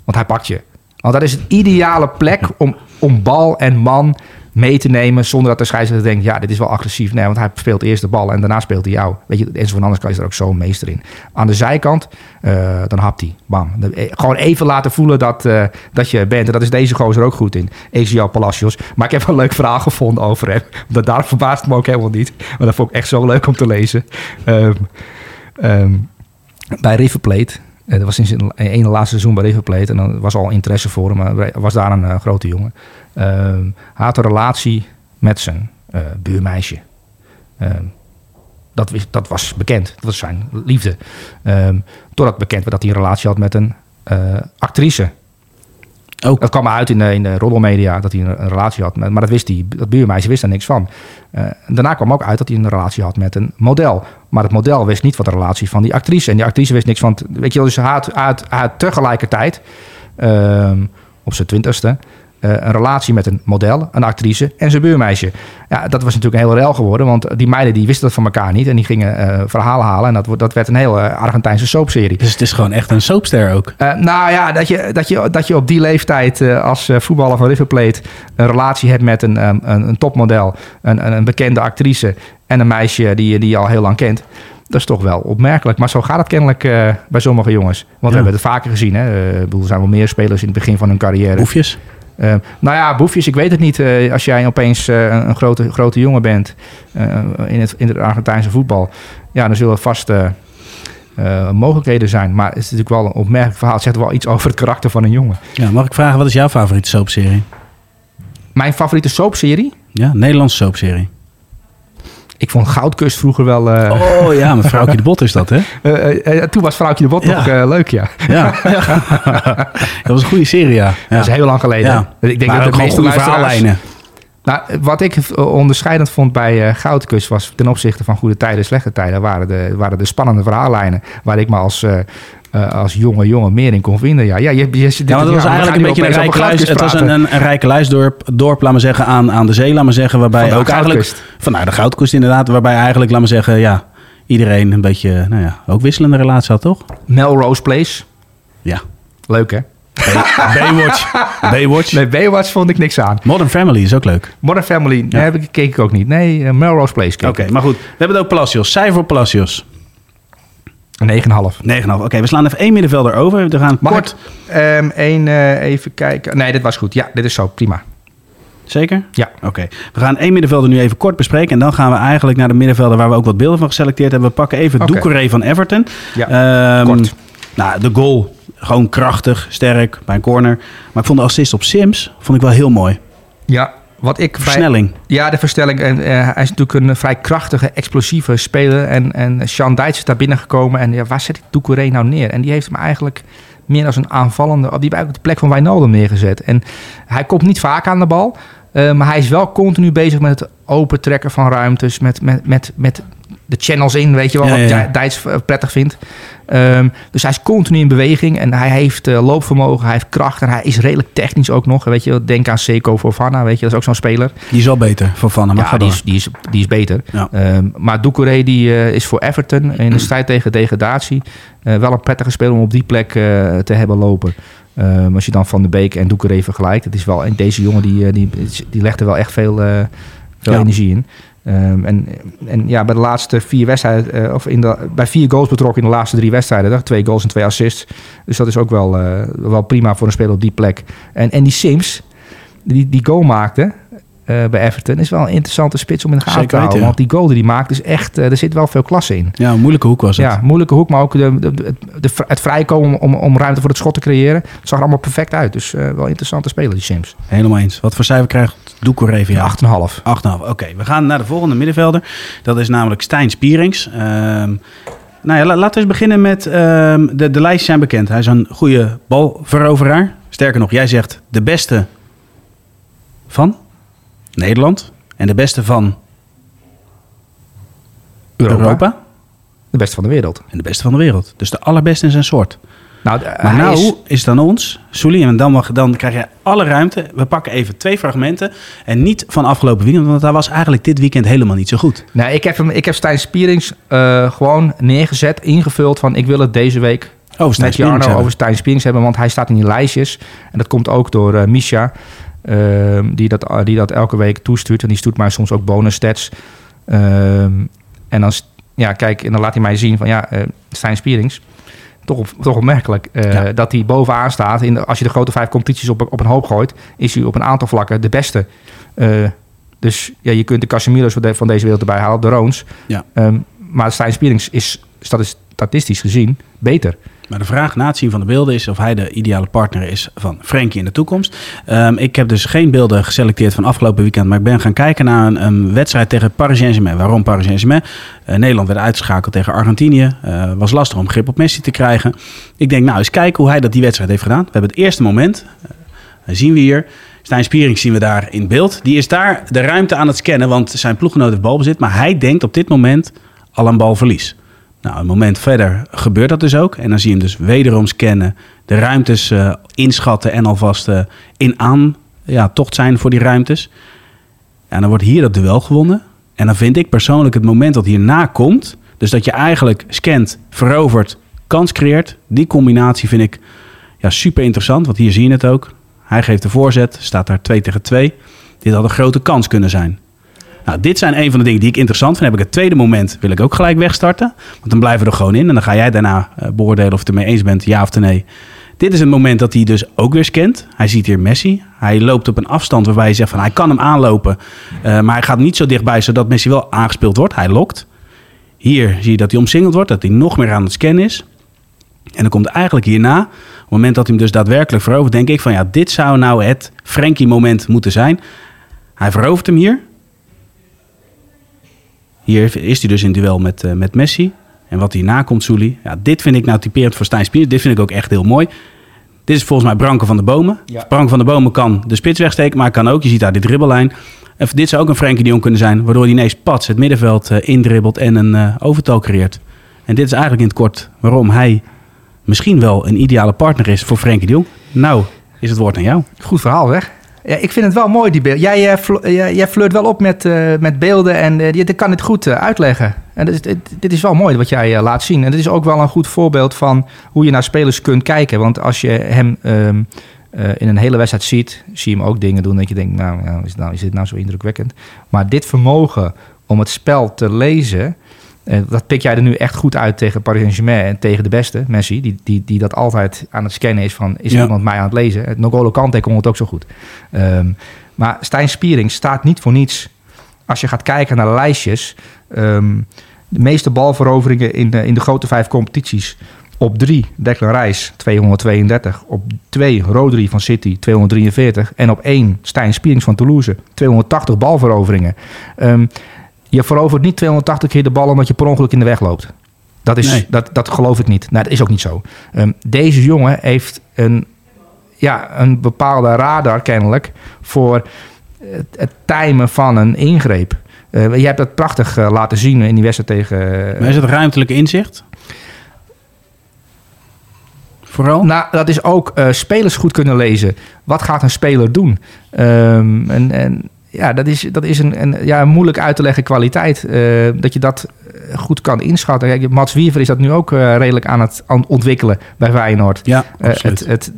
Want hij pakt je. Want dat is het ideale plek om, om bal en man mee te nemen zonder dat de scheidsrechter denkt, ja, dit is wel agressief. Nee, want hij speelt eerst de bal en daarna speelt hij jou. Weet je, en van anders kan je er ook zo'n meester in. Aan de zijkant, eh, dan hapt hij. Bam. Eh, Gewoon even laten voelen dat, eh, dat je bent. En dat is deze gozer ook goed in. Ezekiel Palacios. Maar ik heb een leuk verhaal gevonden over hem. Dat daar verbaast me ook helemaal niet. Maar dat vond ik echt zo leuk om te lezen. Ehm, ehm, bij River Plate. Eh, Dat was in zijn ene laatste seizoen bij River Plate. En dan was al interesse voor hem. maar was daar een eh, grote jongen. Ehm, hij had een relatie met zijn eh, buurmeisje. Ehm, dat, dat was bekend. Dat was zijn liefde. Ehm, totdat bekend werd dat hij een relatie had met een actrice. Ook. Dat kwam uit in de, in de roddelmedia dat hij een, relatie had. met- Maar dat wist hij, dat buurmeisje wist daar niks van. Eh, daarna kwam ook uit dat hij een relatie had met een model. Maar het model wist niet van de relatie van die actrice. En die actrice wist niks van... Weet je dus had, hij had tegelijkertijd... ehm, op zijn twintigste... eh, een relatie met een model, een actrice en zijn buurmeisje. Ja, dat was natuurlijk een heel rel geworden, want die meiden die wisten dat van elkaar niet. En die gingen eh, verhalen halen en dat, dat werd een hele Argentijnse soapserie. Dus het is gewoon echt een soapster ook. Eh, nou ja, dat je, dat, je, dat je op die leeftijd eh, als eh, voetballer van River Plate een relatie hebt met een, ehm, een, een topmodel, een, een, een bekende actrice en een meisje die, je- die je al heel lang kent. Dat is toch wel opmerkelijk. Maar zo gaat het kennelijk eh, bij sommige jongens. Want we hebben het vaker gezien. Hè? Eh, ik bedoel, er zijn wel meer spelers in het begin van hun carrière. Boefjes. Eh, nou ja, boefjes, ik weet het niet. Eh, als jij opeens eh, een grote, grote jongen bent in, het, in het Argentijnse voetbal, ja, dan zullen er vast mogelijkheden zijn. Maar het is natuurlijk wel een opmerkelijk verhaal. Het zegt wel iets over het karakter van een jongen. Ja, mag ik vragen, wat is jouw favoriete soapserie? Mijn favoriete soapserie? Ja, Nederlandse soapserie. Ik vond Goudkust vroeger wel... eh, Oh ja, met Vrouwtje de Bot is dat, hè? eh, eh, toen was Vrouwtje de Bot Ja. nog leuk, ja. Ja. dat was een goede serie, ja. Dat is heel lang geleden. Ja. Ik denk maar dat ook de meeste goede luisteraars- verhaallijnen. Nou, wat ik onderscheidend vond bij Goudkust was ten opzichte van goede tijden en slechte tijden, waren de, waren de spannende verhaallijnen. Waar ik me als, eh, als jonge jongen meer in kon vinden. Ja, ja, je, je, Ja, het was ja, eigenlijk een beetje een rijke luis. Het was een, een, een rijke luisdorp, dorp, laat maar zeggen, aan, aan de zee, laat maar zeggen. Waarbij ook eigenlijk... Goudkust. Van nou, de Goudkust inderdaad. Waarbij eigenlijk, laat maar zeggen, ja, iedereen een beetje, nou ja, ook wisselende relatie had, toch? Melrose Place. Ja. Leuk, hè? Baywatch. Baywatch. Nee, Baywatch vond ik niks aan. Modern Family is ook leuk. Modern Family, nee, heb ik, keek ik ook niet. Nee, eh, Melrose Place keek Oké, maar goed. We hebben het ook Palacios. Cijfer Palacios. 9,5. 9,5. Oké, we slaan even één middenvelder over. We gaan Mag kort... ehm, één eh, even kijken? Nee, dit was goed. Ja, dit is zo. Prima. Zeker? Ja. Oké. We gaan één middenvelder nu even kort bespreken. En dan gaan we eigenlijk naar de middenvelder waar we ook wat beelden van geselecteerd hebben. We pakken even Oké. Doucouré van Everton. Ja, Ehm, kort. Nou, de goal. Gewoon krachtig, sterk, bij een corner. Maar ik vond de assist op Sims vond ik wel heel mooi. Ja, wat ik... bij- Versnelling. Ja, de verstelling. En, eh, hij is natuurlijk een vrij krachtige, explosieve speler. En, en Sean Dijts is daar binnengekomen. En ja, waar zet ik Doucouré nou neer? En die heeft hem eigenlijk meer als een aanvallende... Die heeft eigenlijk op de plek van Wijnaldum neergezet. En hij komt niet vaak aan de bal. eh, maar hij is wel continu bezig met het opentrekken van ruimtes. Met, met, met, met de channels in, weet je wel, Ja, wat ja. Dijts eh, prettig vindt. Ehm, dus hij is continu in beweging en hij heeft eh, loopvermogen, hij heeft kracht en hij is redelijk technisch ook nog. Weet je, denk aan Seco Fofana, weet je, dat is ook zo'n speler. Die is wel beter Van. Maar Ja, die is, die, is, die is beter. Ja. Ehm, maar Doucouré die, eh, is voor Everton in de strijd tegen degradatie eh, wel een prettige speler om op die plek te hebben lopen. Ehm, als je dan Van de Beek en Doucouré vergelijkt. Het is wel, en deze jongen die, die, die legt er wel echt veel, veel Ja. energie in. Ehm, en, en ja, bij de laatste vier wedstrijden, eh, of in de, bij vier goals betrokken in de laatste drie wedstrijden. hè, Twee goals en twee assists. Dus dat is ook wel, eh, wel prima voor een speler op die plek. En, en die Sims, die die goal maakte eh, bij Everton, is wel een interessante spits om in de gaten Zeker te houden. weten, ja. Want die goal die hij maakt, is echt, eh, er zit wel veel klasse in. Ja, een moeilijke hoek was het. Ja, moeilijke hoek, maar ook de, de, de, de- het vrijkomen om, om ruimte voor het schot te creëren. Het zag er allemaal perfect uit. Dus eh, wel interessante speler, die Sims. Helemaal eens. Wat voor cijfer krijgt van jou? Ja, 8,5. 8,5. Oké, we gaan naar de volgende middenvelder. Dat is namelijk Stijn Spierings. Ehm, nou ja, la- laten we eens beginnen met... ehm, de, de lijstjes zijn bekend. Hij is een goede balveroveraar. Sterker nog, jij zegt de beste van Nederland. En de beste van Europa. Europa. De beste van de wereld. En de beste van de wereld. Dus de allerbeste in zijn soort. Nou, Maar nou is- is... het aan ons, Soelie, en dan, mag, dan krijg je alle ruimte. We pakken even twee fragmenten. En niet van afgelopen weekend, want hij was eigenlijk dit weekend helemaal niet zo goed. Nee, ik heb, hem, ik heb Stijn Spierings eh, gewoon neergezet, ingevuld van ik wil het deze week Oh, Stijn met Jarno hebben. over Stijn Spierings hebben, want hij staat in die lijstjes. En dat komt ook door eh Misha. Ehm, die, dat, die dat elke week toestuurt. En die stuurt mij soms ook bonus stats. Ehm, en dan, ja, kijk, en dan laat hij mij zien van ja, eh Stijn Spierings. Toch, op, toch opmerkelijk eh, Ja. dat hij bovenaan staat. In de, als je de grote vijf competities op, op een hoop gooit, is hij op een aantal vlakken de beste. Eh, dus ja, je kunt de Casemiro's van, de- van deze wereld erbij halen, de Roons. Ja. Ehm, maar Stijn Spierings is stati- statistisch gezien beter. Maar de vraag na het zien van de beelden is of hij de ideale partner is van Frenkie in de toekomst. Ehm, ik heb dus geen beelden geselecteerd van afgelopen weekend, maar ik ben gaan kijken naar een, wedstrijd tegen Paris Saint-Germain. Waarom Paris Saint-Germain? Eh, Nederland werd uitgeschakeld tegen Argentinië. Eh, was lastig om grip op Messi te krijgen. Ik denk, nou eens kijken hoe hij dat die wedstrijd heeft gedaan. We hebben het eerste moment, eh, zien we hier. Stijn Spierings zien we daar in beeld. Die is daar de ruimte aan het scannen, want zijn ploeggenoot heeft balbezit. Maar hij denkt op dit moment al aan balverlies. Nou, een moment verder gebeurt dat dus ook. En dan zie je hem dus wederom scannen, de ruimtes eh, inschatten en alvast eh, in aan ja, tocht zijn voor die ruimtes. En dan wordt hier dat duel gewonnen. En dan vind ik persoonlijk het moment dat hierna komt, dus dat je eigenlijk scant, verovert, kans creëert. Die combinatie vind ik ja, super interessant, want hier zie je het ook. Hij geeft de voorzet, staat daar 2 tegen 2. Dit had een grote kans kunnen zijn. Nou, dit zijn een van de dingen die ik interessant vind. Heb ik het tweede moment, wil ik ook gelijk wegstarten. Want dan blijven we er gewoon in. En dan ga jij daarna eh, beoordelen of je het ermee eens bent, ja of nee. Dit is het moment dat hij dus ook weer scant. Hij ziet hier Messi. Hij loopt op een afstand waarbij je zegt van hij kan hem aanlopen. eh, maar hij gaat niet zo dichtbij zodat Messi wel aangespeeld wordt. Hij lokt. Hier zie je dat hij omsingeld wordt. Dat hij nog meer aan het scannen is. En dan komt eigenlijk hierna, op het moment dat hij hem dus daadwerkelijk verovert, denk ik van ja, dit zou nou het Frenkie-moment moeten zijn. Hij verovert hem hier. Hier is hij dus in duel met, eh, met Messi. En wat hierna komt, Souli. Ja, dit vind ik nou typerend voor Stijn Spiers. Dit vind ik ook echt heel mooi. Dit is volgens mij Branko van de Bomen. Ja. Branko van de Bomen kan de spits wegsteken, maar kan ook. Je ziet daar die dribbellijn. En dit zou ook een Frenkie de Jong kunnen zijn. Waardoor hij ineens pats het middenveld eh, indribbelt en een eh, overtal creëert. En dit is eigenlijk in het kort waarom hij misschien wel een ideale partner is voor Frenkie de Jong. Nou, is het woord aan jou. Goed verhaal, zeg. Ja, ik vind het wel mooi, die beelden. Jij, eh, fl- jij, jij flirt wel op met, eh, met beelden en eh, je kan het goed eh, uitleggen. En dit, dit, is wel mooi wat jij eh, laat zien. En dit is ook wel een goed voorbeeld van hoe je naar spelers kunt kijken. Want als je hem ehm, eh, in een hele wedstrijd ziet, zie je hem ook dingen doen dat je denkt, nou, is, nou is dit nou zo indrukwekkend? Maar dit vermogen om het spel te lezen, eh, dat pik jij er nu echt goed uit tegen Paris Saint-Germain en tegen de beste, Messi, die, die, die dat altijd aan het scannen is van, is Ja. iemand mij aan het lezen? Het N'Golo Kante kon het ook zo goed. Ehm, maar Stijn Spiering staat niet voor niets. Als je gaat kijken naar de lijstjes, ehm, de meeste balveroveringen in de, in de grote vijf competities. Op drie Declan Rice 232. Op twee Rodri van City 243. En op één Stijn Spierings van Toulouse 280 balveroveringen. Ehm, je verovert niet 280 keer de bal omdat je per ongeluk in de weg loopt. Dat, is, Nee. dat, dat geloof ik niet. Nou, dat is ook niet zo. Ehm, deze jongen heeft een, ja, een bepaalde radar kennelijk voor het, het timen van een ingreep. Eh, je hebt dat prachtig eh, laten zien in die wedstrijd tegen... eh, Maar is het ruimtelijke inzicht? Vooral? Nou, dat is ook eh, spelers goed kunnen lezen. Wat gaat een speler doen? Ehm, en, en ja, dat is, dat is een, een, ja, een moeilijk uit te leggen kwaliteit. eh, dat je dat eh, goed kan inschatten. Kijk, Mats Wiever is dat nu ook eh, redelijk aan het, aan ontwikkelen bij Feyenoord. ja, het, het,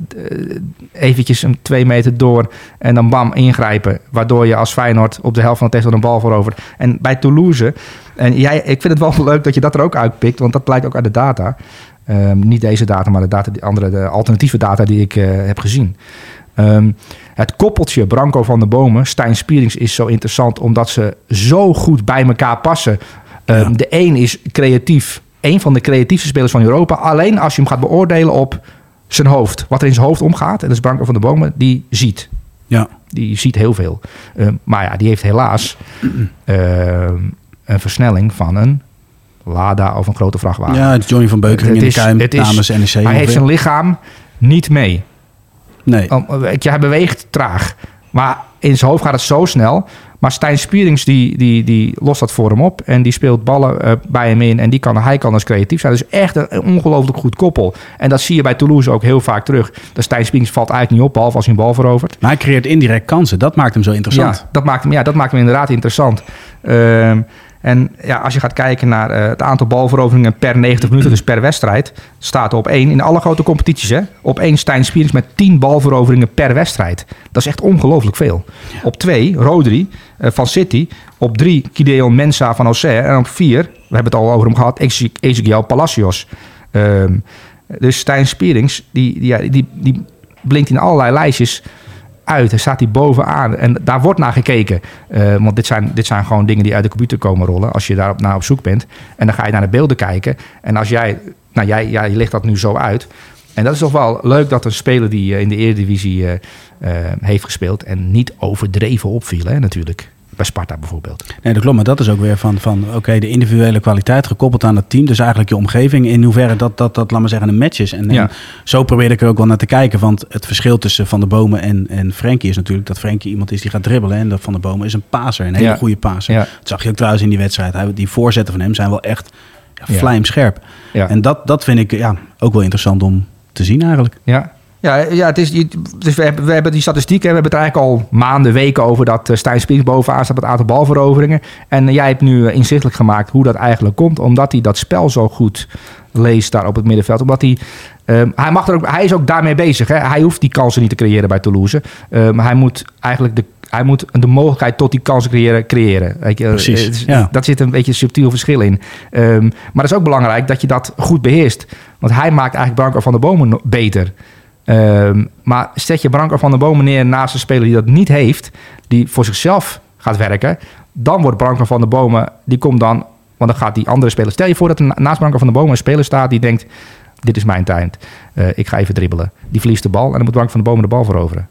eventjes een twee meter door en dan bam ingrijpen. Waardoor je als Feyenoord op de helft van de tegenstander een bal verovert. En bij Toulouse, en jij, ik vind het wel leuk dat je dat er ook uitpikt, want dat blijkt ook uit de data. Ehm, niet deze data, maar de, data, die andere, de alternatieve data die ik heb gezien. Ehm, het koppeltje Branco van de Bomen, Stijn Spierings is zo interessant omdat ze zo goed bij elkaar passen. Ehm. De een is creatief, een van de creatiefste spelers van Europa. Alleen als je hem gaat beoordelen op zijn hoofd, wat er in zijn hoofd omgaat, en dat is Branco van de Bomen, die ziet. ja. Die ziet heel veel. Ehm, maar ja, die heeft helaas ehm, een versnelling van een Lada of een grote vrachtwagen. ja, het Johnny van Beukering Het in de Kuim namens NEC. Hij heeft zijn lichaam niet mee. Nee, weet je, hij beweegt traag. Maar in zijn hoofd gaat het zo snel. Maar Stijn Spierings die, die, die lost dat voor hem op. En die speelt ballen eh, bij hem in. En die kan, hij kan dus creatief zijn. Dus echt een, ongelooflijk goed koppel. En dat zie je bij Toulouse ook heel vaak terug. De Stijn Spierings valt eigenlijk niet op, behalve als hij een bal verovert. maar hij creëert indirect kansen. Dat maakt hem zo interessant. Ja, dat maakt hem, ja, dat maakt hem inderdaad interessant. Ehm, En ja, als je gaat kijken naar eh, het aantal balveroveringen per 90 minuten, dus per wedstrijd, staat er op één in alle grote competities. Hè, op één Stijn Spierings met 10 balveroveringen per wedstrijd. Dat is echt ongelooflijk veel. Op twee Rodri eh, van City. Op drie Gideon Mensa van Auxerre. En op vier, we hebben het al over hem gehad, Eze- Ezekiel Palacios. Ehm, dus Stijn Spierings, die, die, ja, die, die blinkt in allerlei lijstjes uit. Hij staat die bovenaan. En daar wordt naar gekeken. Eh, want dit zijn, dit zijn gewoon dingen die uit de computer komen rollen. Als je daar naar op zoek bent. En dan ga je naar de beelden kijken. En als jij... Nou, jij, jij legt dat nu zo uit. En dat is toch wel leuk dat een speler die eh, in de Eredivisie eh, heeft gespeeld... en niet overdreven opviel, hè, natuurlijk. Bij Sparta bijvoorbeeld. Nee, dat klopt. Maar dat is ook weer van, van oké, de individuele kwaliteit gekoppeld aan het team. Dus eigenlijk je omgeving. In hoeverre dat, dat, dat laat maar zeggen, een match is. En, Ja. en zo probeer ik er ook wel naar te kijken. Want het verschil tussen Van de Bomen en, en Frenkie is natuurlijk dat Frenkie iemand is die gaat dribbelen. En dat Van de Bomen is een paser. Een hele Ja. goede paser. Ja. Dat zag je ook trouwens in die wedstrijd. Die voorzetten van hem zijn wel echt ja, vlijmscherp. Ja. En dat, dat vind ik ja, ook wel interessant om te zien eigenlijk. Ja. Ja, ja het is, dus we, hebben, we hebben die statistieken. We hebben het eigenlijk al maanden, weken over dat eh, Stijn Spierings bovenaan staat met het aantal balveroveringen. En eh, jij hebt nu eh, inzichtelijk gemaakt hoe dat eigenlijk komt. Omdat hij dat spel zo goed leest daar op het middenveld. Omdat hij, ehm, hij, mag er ook, hij is ook daarmee bezig. Hè? Hij hoeft die kansen niet te creëren bij Toulouse. Maar hij moet eigenlijk de, hij moet de mogelijkheid tot die kansen creëren. creëren. Precies, ja. Dat zit een beetje een subtiel verschil in. Ehm, maar het is ook belangrijk dat je dat goed beheerst. Want hij maakt eigenlijk Branko van de Bomen beter. Ehm, maar zet je Branko van der Bomen neer naast een speler die dat niet heeft, die voor zichzelf gaat werken, dan wordt Branko van der Bomen, die komt dan, want dan gaat die andere speler. Stel je voor dat er na- naast Branko van der Bomen een speler staat die denkt: dit is mijn tijd, Eh, ik ga even dribbelen. Die verliest de bal en dan moet Branko van der Bomen de bal veroveren.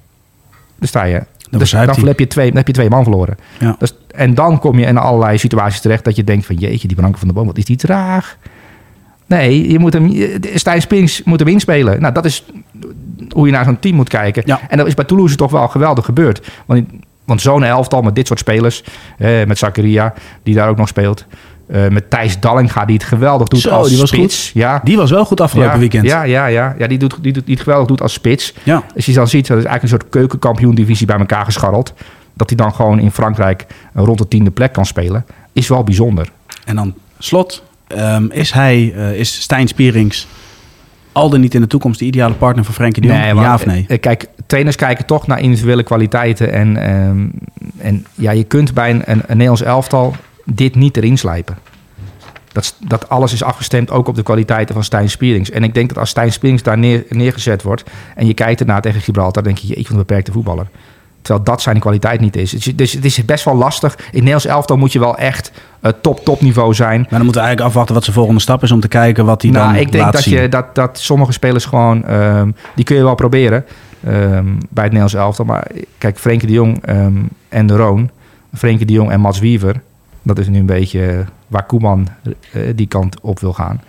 Dan sta je. dus dan heb je, twee, dan heb je twee man verloren. Ja. Dus, en dan kom je in allerlei situaties terecht dat je denkt van jeetje, die Branko van der Bomen, wat is die traag. Nee, je moet hem, je- Stijn Spings moet hem inspelen. Nou, dat is hoe je naar zo'n team moet kijken. Ja. En dat is bij Toulouse toch wel geweldig gebeurd. Want, want zo'n elftal met dit soort spelers, eh, met Zakaria, die daar ook nog speelt. eh, met Thijs Dallinga, die het geweldig doet Zo, als die was spits. Ja, Die was wel goed afgelopen ja, weekend. Ja, ja, ja. ja die, doet, die, doet, die het geweldig doet als spits. Ja. Als je dan ziet, dat is eigenlijk een soort keukenkampioen-divisie bij elkaar gescharreld. Dat hij dan gewoon in Frankrijk rond de tiende plek kan spelen. Is wel bijzonder. En dan slot, ehm, is hij, eh, is Stijn Spierings al dan niet in de toekomst de ideale partner voor Frenkie de Jong? maar, ja of nee? eh, Kijk, trainers kijken toch naar individuele kwaliteiten. En, ehm, en ja, je kunt bij een, een, een Nederlands elftal dit niet erin slijpen. Dat, dat alles is afgestemd ook op de kwaliteiten van Stijn Spierings. En ik denk dat als Stijn Spierings daar neer, neergezet wordt... en je kijkt ernaar tegen Gibraltar, dan denk je... jeetje, wat een beperkte voetballer. Terwijl dat zijn kwaliteit niet is. Dus, het is best wel lastig. In Nederlands elftal moet je wel echt eh, top, top niveau zijn. Maar dan moeten we eigenlijk afwachten wat zijn volgende stap is om te kijken wat hij Nou, dan ik denk laat dat, zien. je, dat, dat sommige spelers gewoon... ehm, die kun je wel proberen ehm, bij het Nederlands elftal. Maar kijk, Frenkie de Jong ehm, en de Roon... Frenkie de Jong en Mats Wiever... dat is nu een beetje waar Koeman eh, die kant op wil gaan.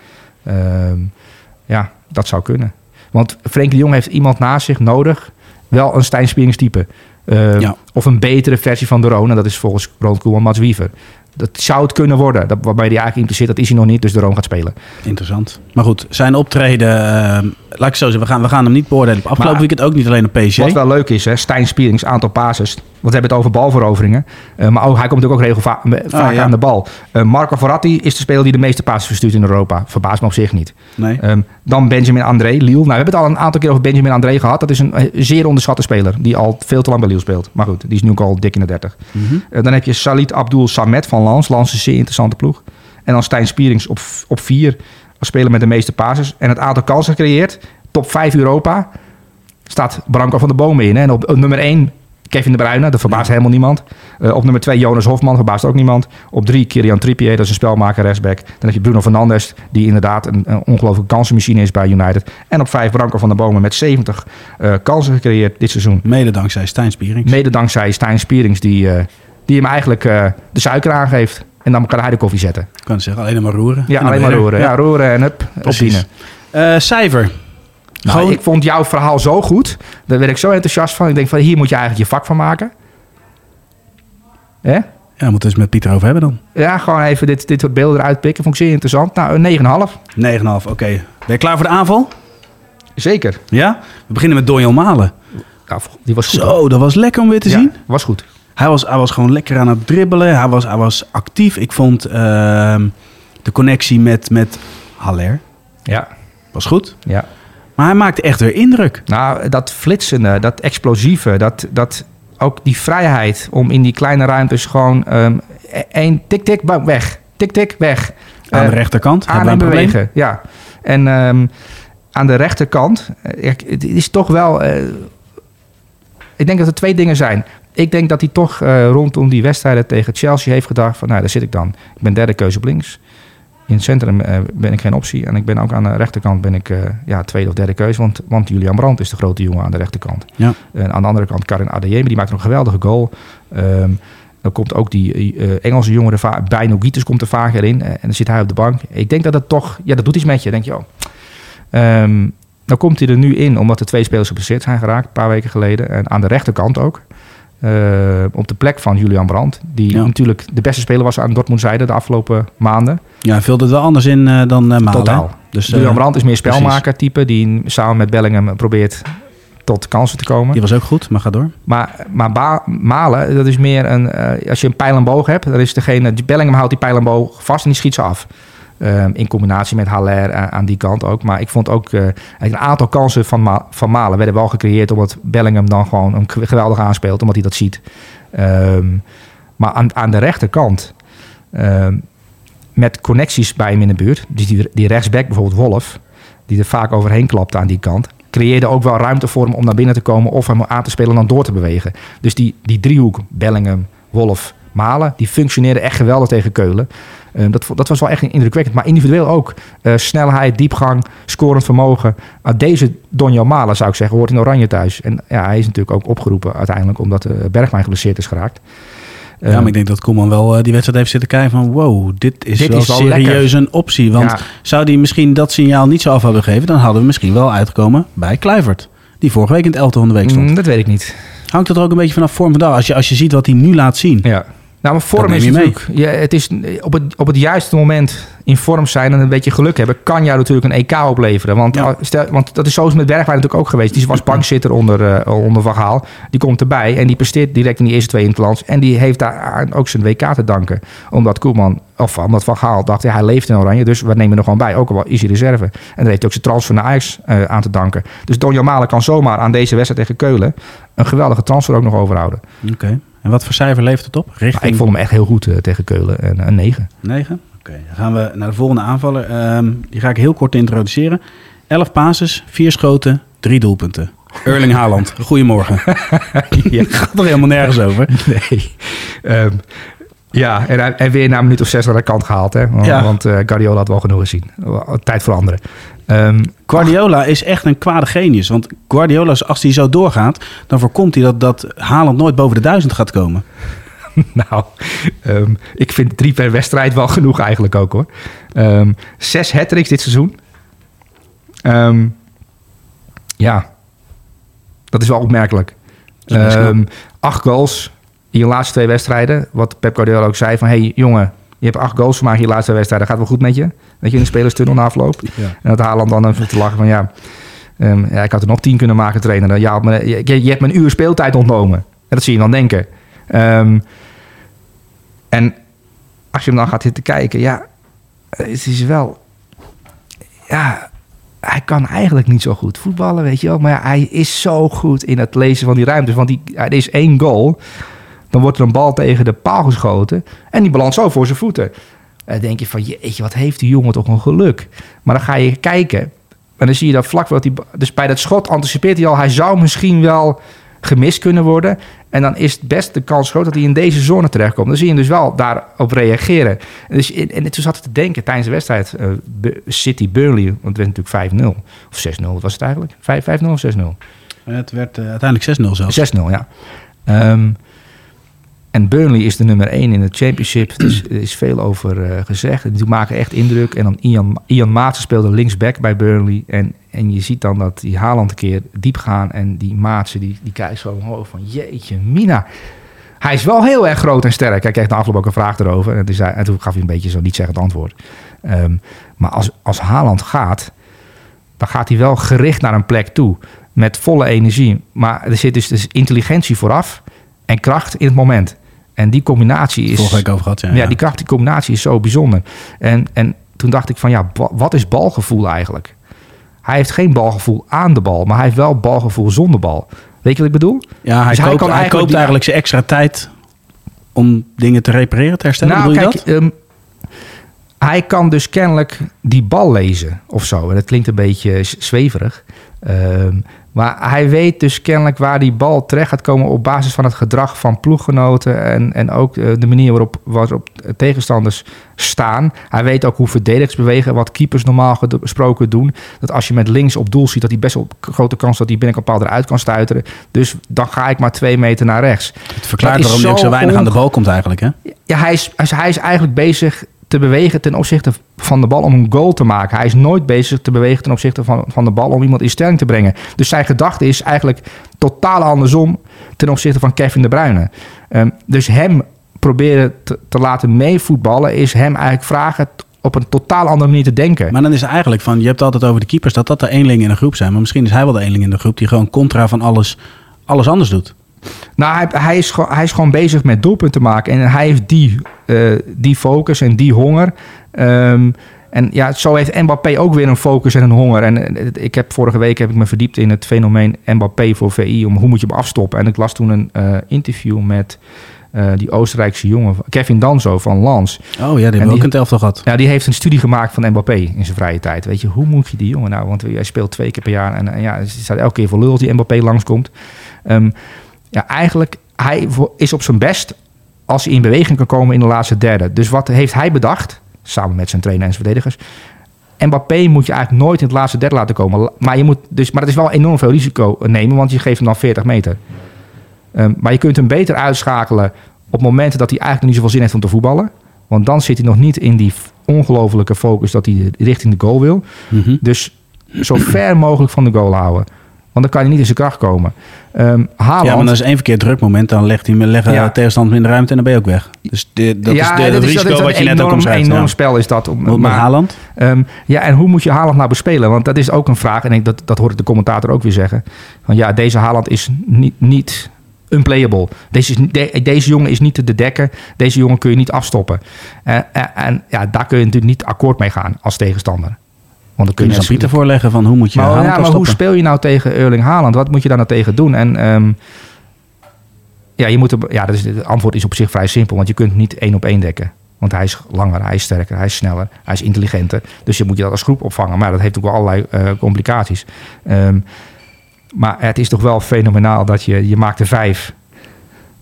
Ja, dat zou kunnen. Want Frenkie de Jong heeft iemand naast zich nodig... wel een Stijn Spierings type. Ehm, Ja. Of een betere versie van de Roon. En dat is volgens Ronald Koeman Mats Wiever. Dat zou het kunnen worden. Dat, waarbij hij eigenlijk impliceert, dat is hij nog niet. Dus de Roon gaat spelen. Interessant. Maar goed, zijn optreden, ehm, laat ik zo zeggen, we gaan, we gaan hem niet beoordelen. Afgelopen Maar- weekend ook niet alleen op PSG. Wat wel leuk is, hè, Stijn Spierings, aantal passes. Want we hebben het over balveroveringen. Eh, maar ook, hij komt natuurlijk ook vaak Ah, ja. aan de bal. Eh, Marco Verratti is de speler die de meeste passes verstuurt in Europa. Verbaast me op zich niet. Nee. Ehm, dan Benjamin André, Lille. Nou, we hebben het al een aantal keer over Benjamin André gehad. Dat is een eh, zeer onderschatte speler. Die al veel te lang bij Lille speelt. Maar goed, die is nu ook al dik in de 30. Mhm. Dan heb je Salit Abdul Samet van Lans. Lans is een zeer interessante ploeg. En dan Stijn Spierings op, op vier. Als speler met de meeste passes. En het aantal kansen gecreëerd. Top 5 Europa. Staat Branko van de Bomen in. Hè? En op, op nummer 1 Kevin de Bruyne. Dat verbaast helemaal niemand. Eh, op nummer 2 Jonas Hofman. Verbaast ook niemand. Op 3 Kirian Trippier. Dat is een spelmaker rechtsback. Dan heb je Bruno Fernandes. Die inderdaad een, een ongelooflijke kansenmachine is bij United. En op 5 Branko van de Bomen. Met 70 eh, kansen gecreëerd dit seizoen. Mede dankzij Stijn Spierings. Mede dankzij Stijn Spierings, die, eh, die hem eigenlijk de suiker aangeeft. En dan kan hij de koffie zetten. Ik kan zeggen, alleen maar roeren. Ja, alleen maar roeren. Ja, roeren en up, Precies. opdienen. Cijfer. Nou, Gewoon- ik vond jouw verhaal zo goed. Daar werd ik zo enthousiast van. Ik denk van, hier moet je eigenlijk je vak van maken. Hè? Ja, daar moeten we het met Pieter over hebben dan. Ja, gewoon even dit, dit soort beelden eruit pikken. Vond ik zeer interessant. Nou, een 9,5. 9,5, oké. Ben je klaar voor de aanval? Zeker. Ja? We beginnen met Donjan Malen. Nou, die was goed. Zo, dat was lekker om weer te Ja, zien. was goed. Hij was, hij was gewoon lekker aan het dribbelen. Hij was, hij was actief. Ik vond ehm, de connectie met, met Haller Ja, was goed. ja. Maar hij maakte echt weer indruk. Nou, dat flitsende, dat explosieve, dat, dat ook die vrijheid om in die kleine ruimtes gewoon ehm één tik tik bam, weg, tik tik weg. Aan de Eh, rechterkant aan en bewegen, ja. En ehm, aan de rechterkant, eh, het is toch wel. eh, ik denk dat er twee dingen zijn. Ik denk dat hij toch rondom die wedstrijden tegen Chelsea heeft gedacht: van nou, daar zit ik dan. Ik ben derde keuze op links. In het centrum eh, ben ik geen optie. En ik ben ook aan de rechterkant ben ik eh, ja, tweede of derde keuze. Want, want Julian Brandt is de grote jongen aan de rechterkant. Ja. En aan de andere kant Karin Adeyemi, die maakt een geweldige goal. Ehm, dan komt ook die eh, Engelse jongen, er va- Bijno Gieters komt er vaker in. en dan zit hij op de bank. Ik denk dat het toch, ja, dat doet iets met je. denk je, oh. Ehm, dan komt hij er nu in, omdat er twee spelers geblesseerd zijn geraakt, een paar weken geleden. En aan de rechterkant ook. Eh, op de plek van Julian Brandt. Die Ja. natuurlijk de beste speler was aan Dortmund zijde de afgelopen maanden. Ja, hij vulde het wel anders in eh, dan eh Malen. Totaal. Dus, Julian Brandt is meer spelmaker type. Die samen met Bellingham probeert tot kansen te komen. Die was ook goed, maar ga door. Maar, maar Ba- Malen, dat is meer een... als je een pijl en boog hebt, dan is degene... die Bellingham houdt die pijl en boog vast en die schiet ze af. Ehm, in combinatie met Haller aan, aan die kant ook. Maar ik vond ook... eh, een aantal kansen van, van Malen werden wel gecreëerd... omdat Bellingham dan gewoon een ge- geweldig aanspeelt. Omdat hij dat ziet. Ehm, maar aan, aan de rechterkant... ehm, met connecties bij hem in de buurt... Dus die, die rechtsback bijvoorbeeld Wolf... die er vaak overheen klapte aan die kant... creëerde ook wel ruimte voor hem om naar binnen te komen... of hem aan te spelen en dan door te bewegen. Dus die, die driehoek, Bellingham, Wolf, Malen... die functioneerde echt geweldig tegen Keulen. Eh, dat, dat was wel echt indrukwekkend. Maar individueel ook. Eh, snelheid, diepgang, scorend vermogen. Uh, deze Donjo Malen, zou ik zeggen, hoort in Oranje thuis. En ja, hij is natuurlijk ook opgeroepen uiteindelijk... omdat uh, Bergwijn geblesseerd is geraakt. ja, maar ik denk dat Koeman wel eh, die wedstrijd heeft zitten kijken van... wow, dit is Dit wel, is wel serieus een optie. Want Ja. zou die misschien dat signaal niet zo af hebben gegeven... dan hadden we misschien wel uitgekomen bij Kluivert. Die vorige week in het elfde van de week stond. Mm, dat weet ik niet. Hangt dat er ook een beetje vanaf vorm van dag? Als je, als je ziet wat hij nu laat zien. Ja. Nou, maar vorm is mee. natuurlijk... Ja, het is op het, op het juiste moment in vorm zijn en een beetje geluk hebben... kan jou natuurlijk een EK opleveren. Want, Ja. stel, want dat is zoals met Bergwijn natuurlijk ook geweest. Die was bankzitter onder, eh, onder Van Gaal. Die komt erbij en die presteert direct in die eerste twee interlands. En die heeft daar ook zijn WK te danken. Omdat Koeman, of omdat Van Gaal dacht... Ja, hij leeft in Oranje, dus we nemen er gewoon bij. Ook al is hij reserve. En daar heeft hij ook zijn transfer naar Ajax eh, aan te danken. Dus Donjan Malen kan zomaar aan deze wedstrijd tegen Keulen... een geweldige transfer ook nog overhouden. Oké. En wat voor cijfer levert het op? Maar ik vond hem echt heel goed eh, tegen Keulen. En een 9. 9? Oké, dan gaan we naar de volgende aanvaller. Ehm, die ga ik heel kort introduceren. 11 passes, 4 schoten, 3 doelpunten. Erling Haaland, goedemorgen. ja. Gaat toch helemaal nergens over? Nee. Ehm, ja, en weer na een minuut of zes naar de kant gehaald. Hè? Want, Ja. want eh, Guardiola had wel genoeg gezien. Tijd voor anderen. Ehm, Guardiola is echt een kwade genius. Want Guardiola, als hij zo doorgaat, dan voorkomt hij dat, dat Haaland nooit boven de duizend gaat komen. nou, ehm, ik vind drie per wedstrijd wel genoeg eigenlijk ook hoor. Ehm, zes hat dit seizoen. Ja, dat is wel opmerkelijk. Is acht goals in je laatste twee wedstrijden. Wat Pep Guardiola ook zei van... hey, jongen, je hebt acht goals gemaakt in je laatste twee wedstrijden. Gaat wel goed met je? Dat je in de spelerstunnel na afloop. Ja. En dat Haaland dan even te lachen van... ja, ehm, ja, ik had er nog tien kunnen maken, trainer. Ja, me- je, je hebt me een uur speeltijd ontnomen. En dat zie je dan denken. Ehm, en als je hem dan gaat zitten kijken... ja, het is wel... Ja, hij kan eigenlijk niet zo goed voetballen, weet je wel. Maar ja, hij is zo goed in het lezen van die ruimtes. Want die, er is één goal. Dan wordt er een bal tegen de paal geschoten. En die balans zo voor zijn voeten. Dan denk je van, jeetje, wat heeft die jongen toch een geluk. Maar dan ga je kijken. En dan zie je dat vlak wat hij... Dus bij dat schot anticipeert hij al... hij zou misschien wel gemist kunnen worden. En dan is het best de kans groot dat hij in deze zone terechtkomt. Dan zie je hem dus wel daarop reageren. En, dus, en toen zat ik te denken tijdens de wedstrijd... eh, City-Burnley, want het werd natuurlijk 5-0. Of 6-0, wat was het eigenlijk? 5 5-0 of 6-0? Het werd eh, uiteindelijk 6-0 zelfs. 6-0, ja. Ehm, en Burnley is de nummer 1 in de championship. Dus er is veel over eh, gezegd. Die maken echt indruk. En dan Ian, Ian Maatsen speelde linksback bij Burnley. En, en je ziet dan dat die Haaland een keer diep gaan. En die Maatsen die, die kijkt zo omhoog van... Jeetje, Mina. Hij is wel heel erg groot en sterk. Hij kreeg na afloop ook een vraag erover. En, en toen gaf hij een beetje zo niet zeggend antwoord. Ehm, maar als, als Haaland gaat... dan gaat hij wel gericht naar een plek toe. Met volle energie. Maar er zit dus, dus intelligentie vooraf. En kracht in het moment. En die combinatie is... Vorige week over gehad, ja. Ja, die kracht, die combinatie is zo bijzonder. En, en toen dacht ik van, ja, wa- wat is balgevoel eigenlijk? Hij heeft geen balgevoel aan de bal, maar hij heeft wel balgevoel zonder bal. Weet je wat ik bedoel? Ja, hij, Dus hij koopt, kan hij eigenlijk koopt die- eigenlijk zijn extra tijd om dingen te repareren, te herstellen. nou, Bedoel je kijk, dat? ehm, hij kan dus kennelijk die bal lezen of zo. En dat klinkt een beetje zweverig. Ehm, maar hij weet dus kennelijk waar die bal terecht gaat komen op basis van het gedrag van ploeggenoten. En, en ook eh, de manier waarop, waarop tegenstanders staan. Hij weet ook hoe verdedigers bewegen, wat keepers normaal gesproken doen. Dat als je met links op doel ziet, dat hij best wel grote kans dat hij binnenkant paal eruit kan stuiteren. Dus dan ga ik maar twee meter naar rechts. Het verklaart waarom hij ook zo weinig aan de bal komt eigenlijk, hè? Ja, hij is- hij is eigenlijk bezig te bewegen ten opzichte van de bal om een goal te maken. Hij is nooit bezig te bewegen ten opzichte van, van de bal om iemand in stelling te brengen. Dus zijn gedachte is eigenlijk totaal andersom ten opzichte van Kevin De Bruyne. Ehm, dus hem proberen te, te laten meevoetballen is hem eigenlijk vragen op een totaal andere manier te denken. Maar dan is het eigenlijk van, je hebt altijd over de keepers, dat dat de eenling in de groep zijn. Maar misschien is hij wel de eenling in de groep die gewoon contra van alles, alles anders doet. Nou, hij, hij, is, gewoon- hij is gewoon bezig met doelpunten maken. En hij heeft die, eh, die focus en die honger. Ehm, en ja, zo heeft Mbappé ook weer een focus en een honger. En eh, ik heb vorige week heb ik me verdiept in het fenomeen Mbappé voor VI. Om hoe moet je hem afstoppen. En ik las toen een eh, interview met die Oostenrijkse jongen, Kevin Danzo van Lans. Oh ja, die hebben ook een elftal gehad. Ja, die heeft een studie gemaakt van Mbappé in zijn vrije tijd. Weet je, hoe moet je die jongen nou? Want hij speelt twee keer per jaar. En, en ja, het staat elke keer voor lul als die Mbappé langskomt. Ehm ja, eigenlijk, hij is op zijn best als hij in beweging kan komen in de laatste derde. Dus wat heeft hij bedacht, samen met zijn trainer en zijn verdedigers? Mbappé moet je eigenlijk nooit in het laatste derde laten komen. Maar, je moet dus, maar het is wel enorm veel risico nemen, want je geeft hem dan 40 meter. Ehm, maar je kunt hem beter uitschakelen op momenten dat hij eigenlijk niet zoveel zin heeft om te voetballen. Want dan zit hij nog niet in die ongelofelijke focus dat hij richting de goal wil. Mhm. Dus zo ver mogelijk van de goal houden. Want dan kan hij niet in zijn kracht komen. Ehm Haaland, Ja, maar als één verkeer druk moment, dan legt hij me leggen Ja. tegenstander in de ruimte en dan ben je ook weg. Dus de, dat Ja, is de, dat het is- dat risico is wat je een net ook enorm, omschrijft. enorm ja. spel is dat. Om- Met maar- Haaland? Ehm, ja, en hoe moet je Haaland nou bespelen? Want dat is ook een vraag. En ik, dat, dat hoor ik de commentator ook weer zeggen. Van ja, deze Haaland is niet, niet unplayable. Deze, is, de- deze jongen is niet te dekken. Deze jongen kun je niet afstoppen. En, en, en ja, daar kun je natuurlijk niet akkoord mee gaan als tegenstander. Want dan kun je dan Pieter voorleggen van hoe moet je maar, Haaland ja, maar hoe speel je nou tegen Erling Haaland? Wat moet je daar nou tegen doen? En ehm, ja, je moet er, ja, dat is, het antwoord is op zich vrij simpel. Want je kunt niet één op één dekken. Want hij is langer, hij is sterker, hij is sneller, hij is intelligenter. Dus je moet je dat als groep opvangen. Maar dat heeft ook wel allerlei eh, complicaties. Ehm, maar het is toch wel fenomenaal dat je, je maakt er vijf.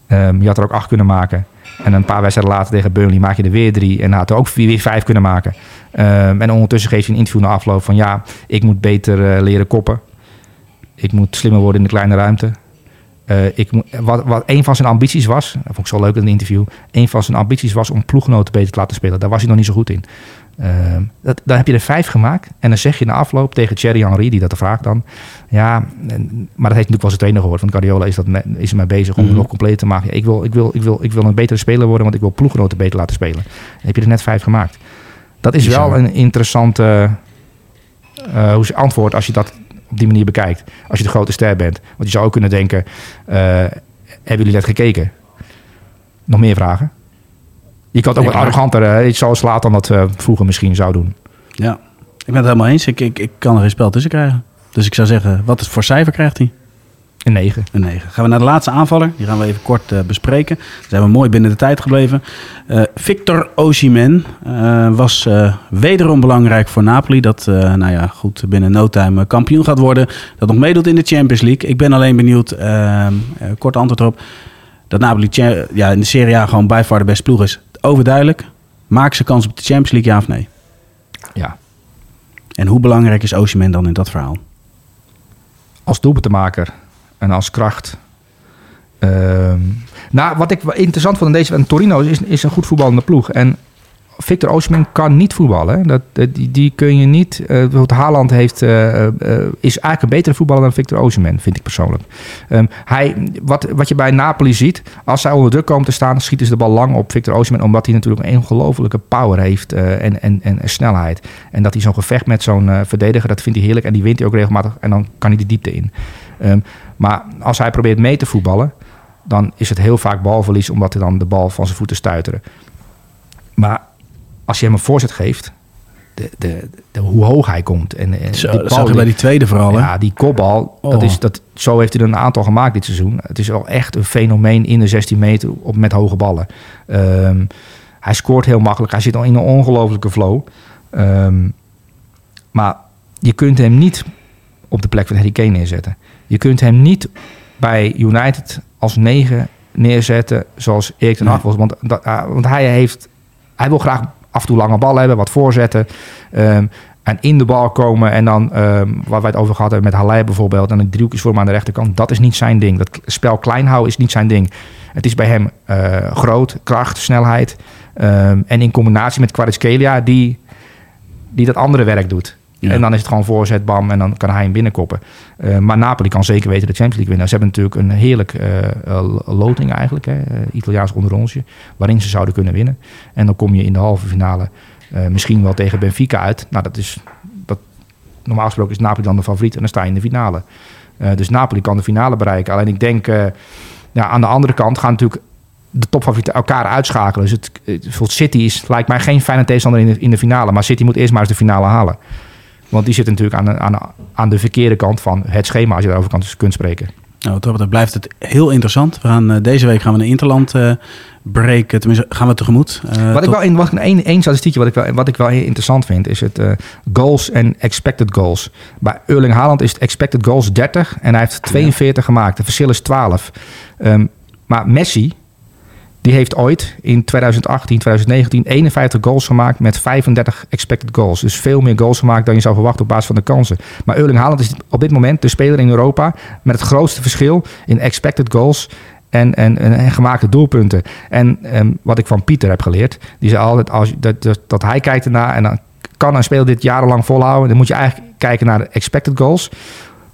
Ehm, je had er ook acht kunnen maken. En een paar wedstrijden later tegen Burnley maak je er weer drie. En had er ook weer, vijf kunnen maken. Ehm, en ondertussen geeft hij een interview na afloop van... ja, ik moet beter eh, leren koppen. Ik moet slimmer worden in de kleine ruimte. Eh, ik wat, wat een van zijn ambities was... dat vond ik zo leuk in een interview... een van zijn ambities was om ploeggenoten beter te laten spelen. Daar was hij nog niet zo goed in. Ehm, dat, dan heb je er vijf gemaakt. En dan zeg je na afloop tegen Thierry Henry, die dat de vraag dan. Ja, en- maar dat heeft natuurlijk wel zijn trainer gehoord. Want Guardiola is, dat is er mee bezig om Mhm. het nog compleet te maken. Ja, ik, wil, ik, wil, ik, wil, ik wil een betere speler worden, want ik wil ploeggenoten beter laten spelen. Dan heb je er net vijf gemaakt. Dat is Bizar. wel een interessante eh, antwoord als je dat op die manier bekijkt. Als je de grote ster bent. Want je zou ook kunnen denken, eh, hebben jullie net gekeken? Nog meer vragen? Je kan het ook wat arroganter, uh, zoals Laat dat eh, vroeger misschien zou doen. Ja, ik ben het helemaal eens. Ik, ik, ik kan er geen spel tussen krijgen. Dus ik zou zeggen, wat is voor cijfer krijgt hij? Een 9. Een 9. Gaan we naar de laatste aanvaller. Die gaan we even kort eh, bespreken. Daar zijn we mooi binnen de tijd gebleven. Eh, Victor Osimhen was wederom belangrijk voor Napoli. Dat nou ja, goed, binnen no time kampioen gaat worden. Dat nog meedoet in de Champions League. Ik ben alleen benieuwd, eh, eh, kort antwoord erop. Dat Napoli ja, in de Serie A gewoon bij far de beste ploeg is. Overduidelijk. Maak ze kans op de Champions League, ja of nee? Ja. En hoe belangrijk is Osimhen dan in dat verhaal? Als doelpuntenmaker en als kracht. Ehm, nou, wat ik interessant vond in deze... En Torino is, is een goed voetballende ploeg. En Victor Osimhen kan niet voetballen. Dat, die, die kun je niet... bijvoorbeeld Haaland heeft, eh, eh, is eigenlijk een betere voetballer dan Victor Osimhen, vind ik persoonlijk. Ehm, hij, wat, wat je bij Napoli ziet, als zij onder druk komen te staan... schieten ze de bal lang op Victor Osimhen... omdat hij natuurlijk een ongelofelijke power heeft en, en, en snelheid. En dat hij zo'n gevecht met zo'n verdediger, dat vindt hij heerlijk. En die wint hij ook regelmatig en dan kan hij de diepte in. Ehm, maar als hij probeert mee te voetballen... dan is het heel vaak balverlies omdat hij dan de bal van zijn voeten stuiteren. Maar als je hem een voorzet geeft, de, de, de, hoe hoog hij komt. En, en Zo, die bal bij die- tweede vooral. hè? ja, die kopbal, dat Oh. is, dat, zo heeft hij er een aantal gemaakt dit seizoen. Het is wel echt een fenomeen in de 16 meter op, met hoge ballen. Ehm, hij scoort heel makkelijk. Hij zit al in een ongelofelijke flow. Ehm, maar je kunt hem niet op de plek van Harry Kane neerzetten. Je kunt hem niet bij United als negen neerzetten zoals Erik ten Hag was. Want, dat, ah, want hij, heeft, hij wil graag af en toe lange ballen hebben, wat voorzetten. ehm, en in de bal komen en dan, ehm, waar wij het over gehad hebben met Haller bijvoorbeeld... en een driehoekjes voor hem aan de rechterkant, dat is niet zijn ding. Dat spel klein houden is niet zijn ding. Het is bij hem eh, groot, kracht, snelheid. ehm, en in combinatie met Kvaratskhelia die, die dat andere werk doet. En dan is het gewoon voorzet, bam, en dan kan hij hem binnenkoppen. Eh, maar Napoli kan zeker weten de Champions League winnen. Ze hebben natuurlijk een heerlijk eh, eh, loting eigenlijk, hè, Italiaans onderrondje, waarin ze zouden kunnen winnen. En dan kom je in de halve finale misschien wel tegen Benfica uit. Nou, dat is, dat, normaal gesproken is Napoli dan de favoriet en dan sta je in de finale. Dus Napoli kan de finale bereiken. Alleen ik denk, ja, aan de andere kant gaan natuurlijk de topfavorieten elkaar uitschakelen. Dus het, het, City is, lijkt mij geen fijne tegenstander in de, in de finale. Maar City moet eerst maar eens de finale halen. Want die zit natuurlijk aan de, aan, de- aan de verkeerde kant van het schema, als je daarover kan, kunt spreken. Nou, dat blijft het heel interessant. We gaan, eh, deze week gaan we een interland eh breken. Tenminste, gaan we tegemoet. Eh, wat ik wel in wat ik één, één statistiekje wat ik wel wat ik wel heel interessant vind is het goals en expected goals. Bij Erling Haaland is het expected goals 30 en hij heeft 42 gemaakt. Het verschil is 12. Ehm, maar Messi die heeft ooit in 2018, 2019 51 goals gemaakt met 35 expected goals. Dus veel meer goals gemaakt dan je zou verwachten op basis van de kansen. Maar Erling Haaland is op dit moment de speler in Europa met het grootste verschil in expected goals en, en, en, gemaakte doelpunten. En ehm, wat ik van Pieter heb geleerd, die zei altijd als, dat, dat, dat hij kijkt ernaar en dan kan een speler dit jarenlang volhouden. Dan moet je eigenlijk kijken naar de expected goals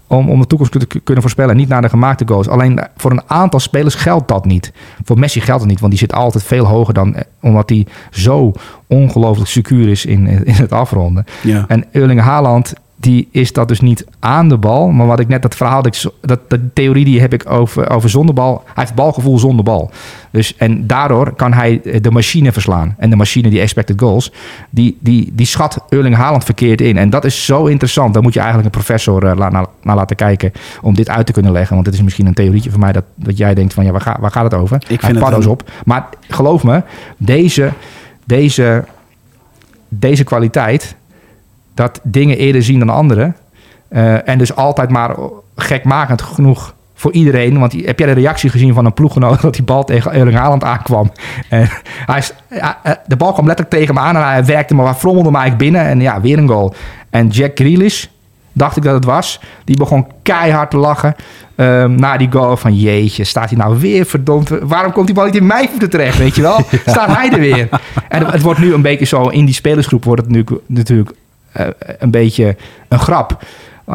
om, om de toekomst te kunnen voorspellen. Niet naar de gemaakte goals. Alleen eh, voor een aantal spelers geldt dat niet. Voor Messi geldt het niet, want die zit altijd veel hoger dan... eh, omdat hij zo ongelooflijk secuur is in, in het afronden. Ja. En Erling Haaland, die is dat dus niet aan de bal. Maar wat ik net, dat verhaal, dat, ik dat, dat theorie die heb ik over, over zonder bal. Hij heeft balgevoel zonder bal. Dus, en daardoor kan hij eh, de machine verslaan. En de machine, die expected goals, die, die, die schat Erling Haaland verkeerd in. En dat is zo interessant. Daar moet je eigenlijk een professor la- naar, naar laten kijken om dit uit te kunnen leggen. Want dit is misschien een theorietje van mij dat, dat jij denkt van ja, waar, ga, waar gaat het over? vind Hij het paddo's een- op. Maar geloof me, deze, deze, deze kwaliteit, dat dingen eerder zien dan anderen. eh, en dus altijd maar gekmakend genoeg voor iedereen. Want heb jij de reactie gezien van een ploeggenoot dat die bal tegen Erling Haaland aankwam? En hij is, ja, eh, de bal kwam letterlijk tegen me aan en hij werkte hij frommelde me eigenlijk binnen. En ja, weer een goal. En Jack Grealish, dacht ik dat het was, die begon keihard te lachen. ehm, na die goal van jeetje, staat hij nou weer verdomd... Waarom komt die bal niet in mijn voeten terecht, weet je wel? Staat hij er weer? En het wordt nu een beetje zo, in die spelersgroep wordt het nu natuurlijk eh, een beetje een grap.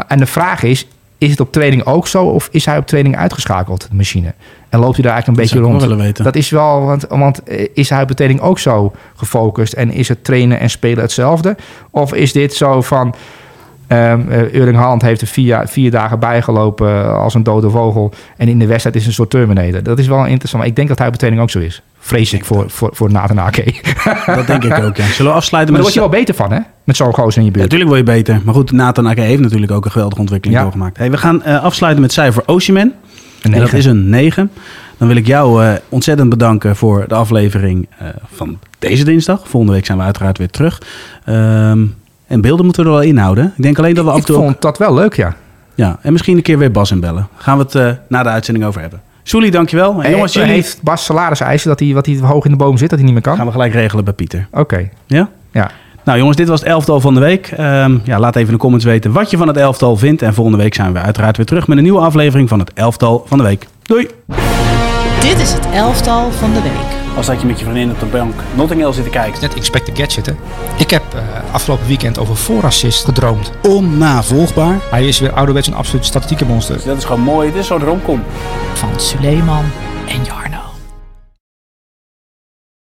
En de vraag is, is het op training ook zo of is hij op training uitgeschakeld, de machine? En loopt hij daar eigenlijk een Dat beetje zou ik rond? willen weten. Dat is wel, want, want eh, is hij op de training ook zo gefocust en is het trainen en spelen hetzelfde? Of is dit zo van, eh, Erling Haaland heeft er vier, vier dagen bijgelopen eh, als een dode vogel en in de wedstrijd is een soort Terminator? Dat is wel interessant, maar ik denk dat hij op de training ook zo is. Vrees ik voor, voor, voor Nathan Ake. Dat denk ik ook, ja. Zullen we afsluiten Maar met... daar word je wel beter van, hè? Met zo'n gozer in je Ja, buurt. natuurlijk word je beter. Maar goed, Nathan Ake heeft natuurlijk ook een geweldige ontwikkeling Ja. doorgemaakt. Hey, we gaan eh, afsluiten met cijfer. Een En dat is een 9. Dan wil ik jou eh, ontzettend bedanken voor de aflevering eh, van deze dinsdag. Volgende week zijn we uiteraard weer terug. Ehm, en beelden moeten we er wel inhouden. Ik denk alleen dat we af en Ik toe... ook- vond dat wel leuk, ja. Ja, en misschien een keer weer Bas inbellen. Gaan we het na de uitzending over hebben. Soelie, dankjewel. En En jongens, jullie Heeft Bas salariseisen dat hij, wat hij hoog in de boom zit, dat hij niet meer kan? gaan we gelijk regelen bij Pieter. Oké, Ja? ja. Nou jongens, dit was het elftal van de week. Ehm, ja, laat even in de comments weten wat je van het elftal vindt. En volgende week zijn we uiteraard weer terug met een nieuwe aflevering van het elftal van de week. Doei! Dit is het elftal van de week. Als dat je met je vriendin op de bank Notting Hill zit te kijken. Net Inspector Gadget, hè. Ik heb eh, afgelopen weekend over voorassist gedroomd. Onnavolgbaar. Hij is weer ouderwets een absoluut statistieke monster. Dat is gewoon mooi. Dit is zo'n romcom. Van Suleiman en Jarno.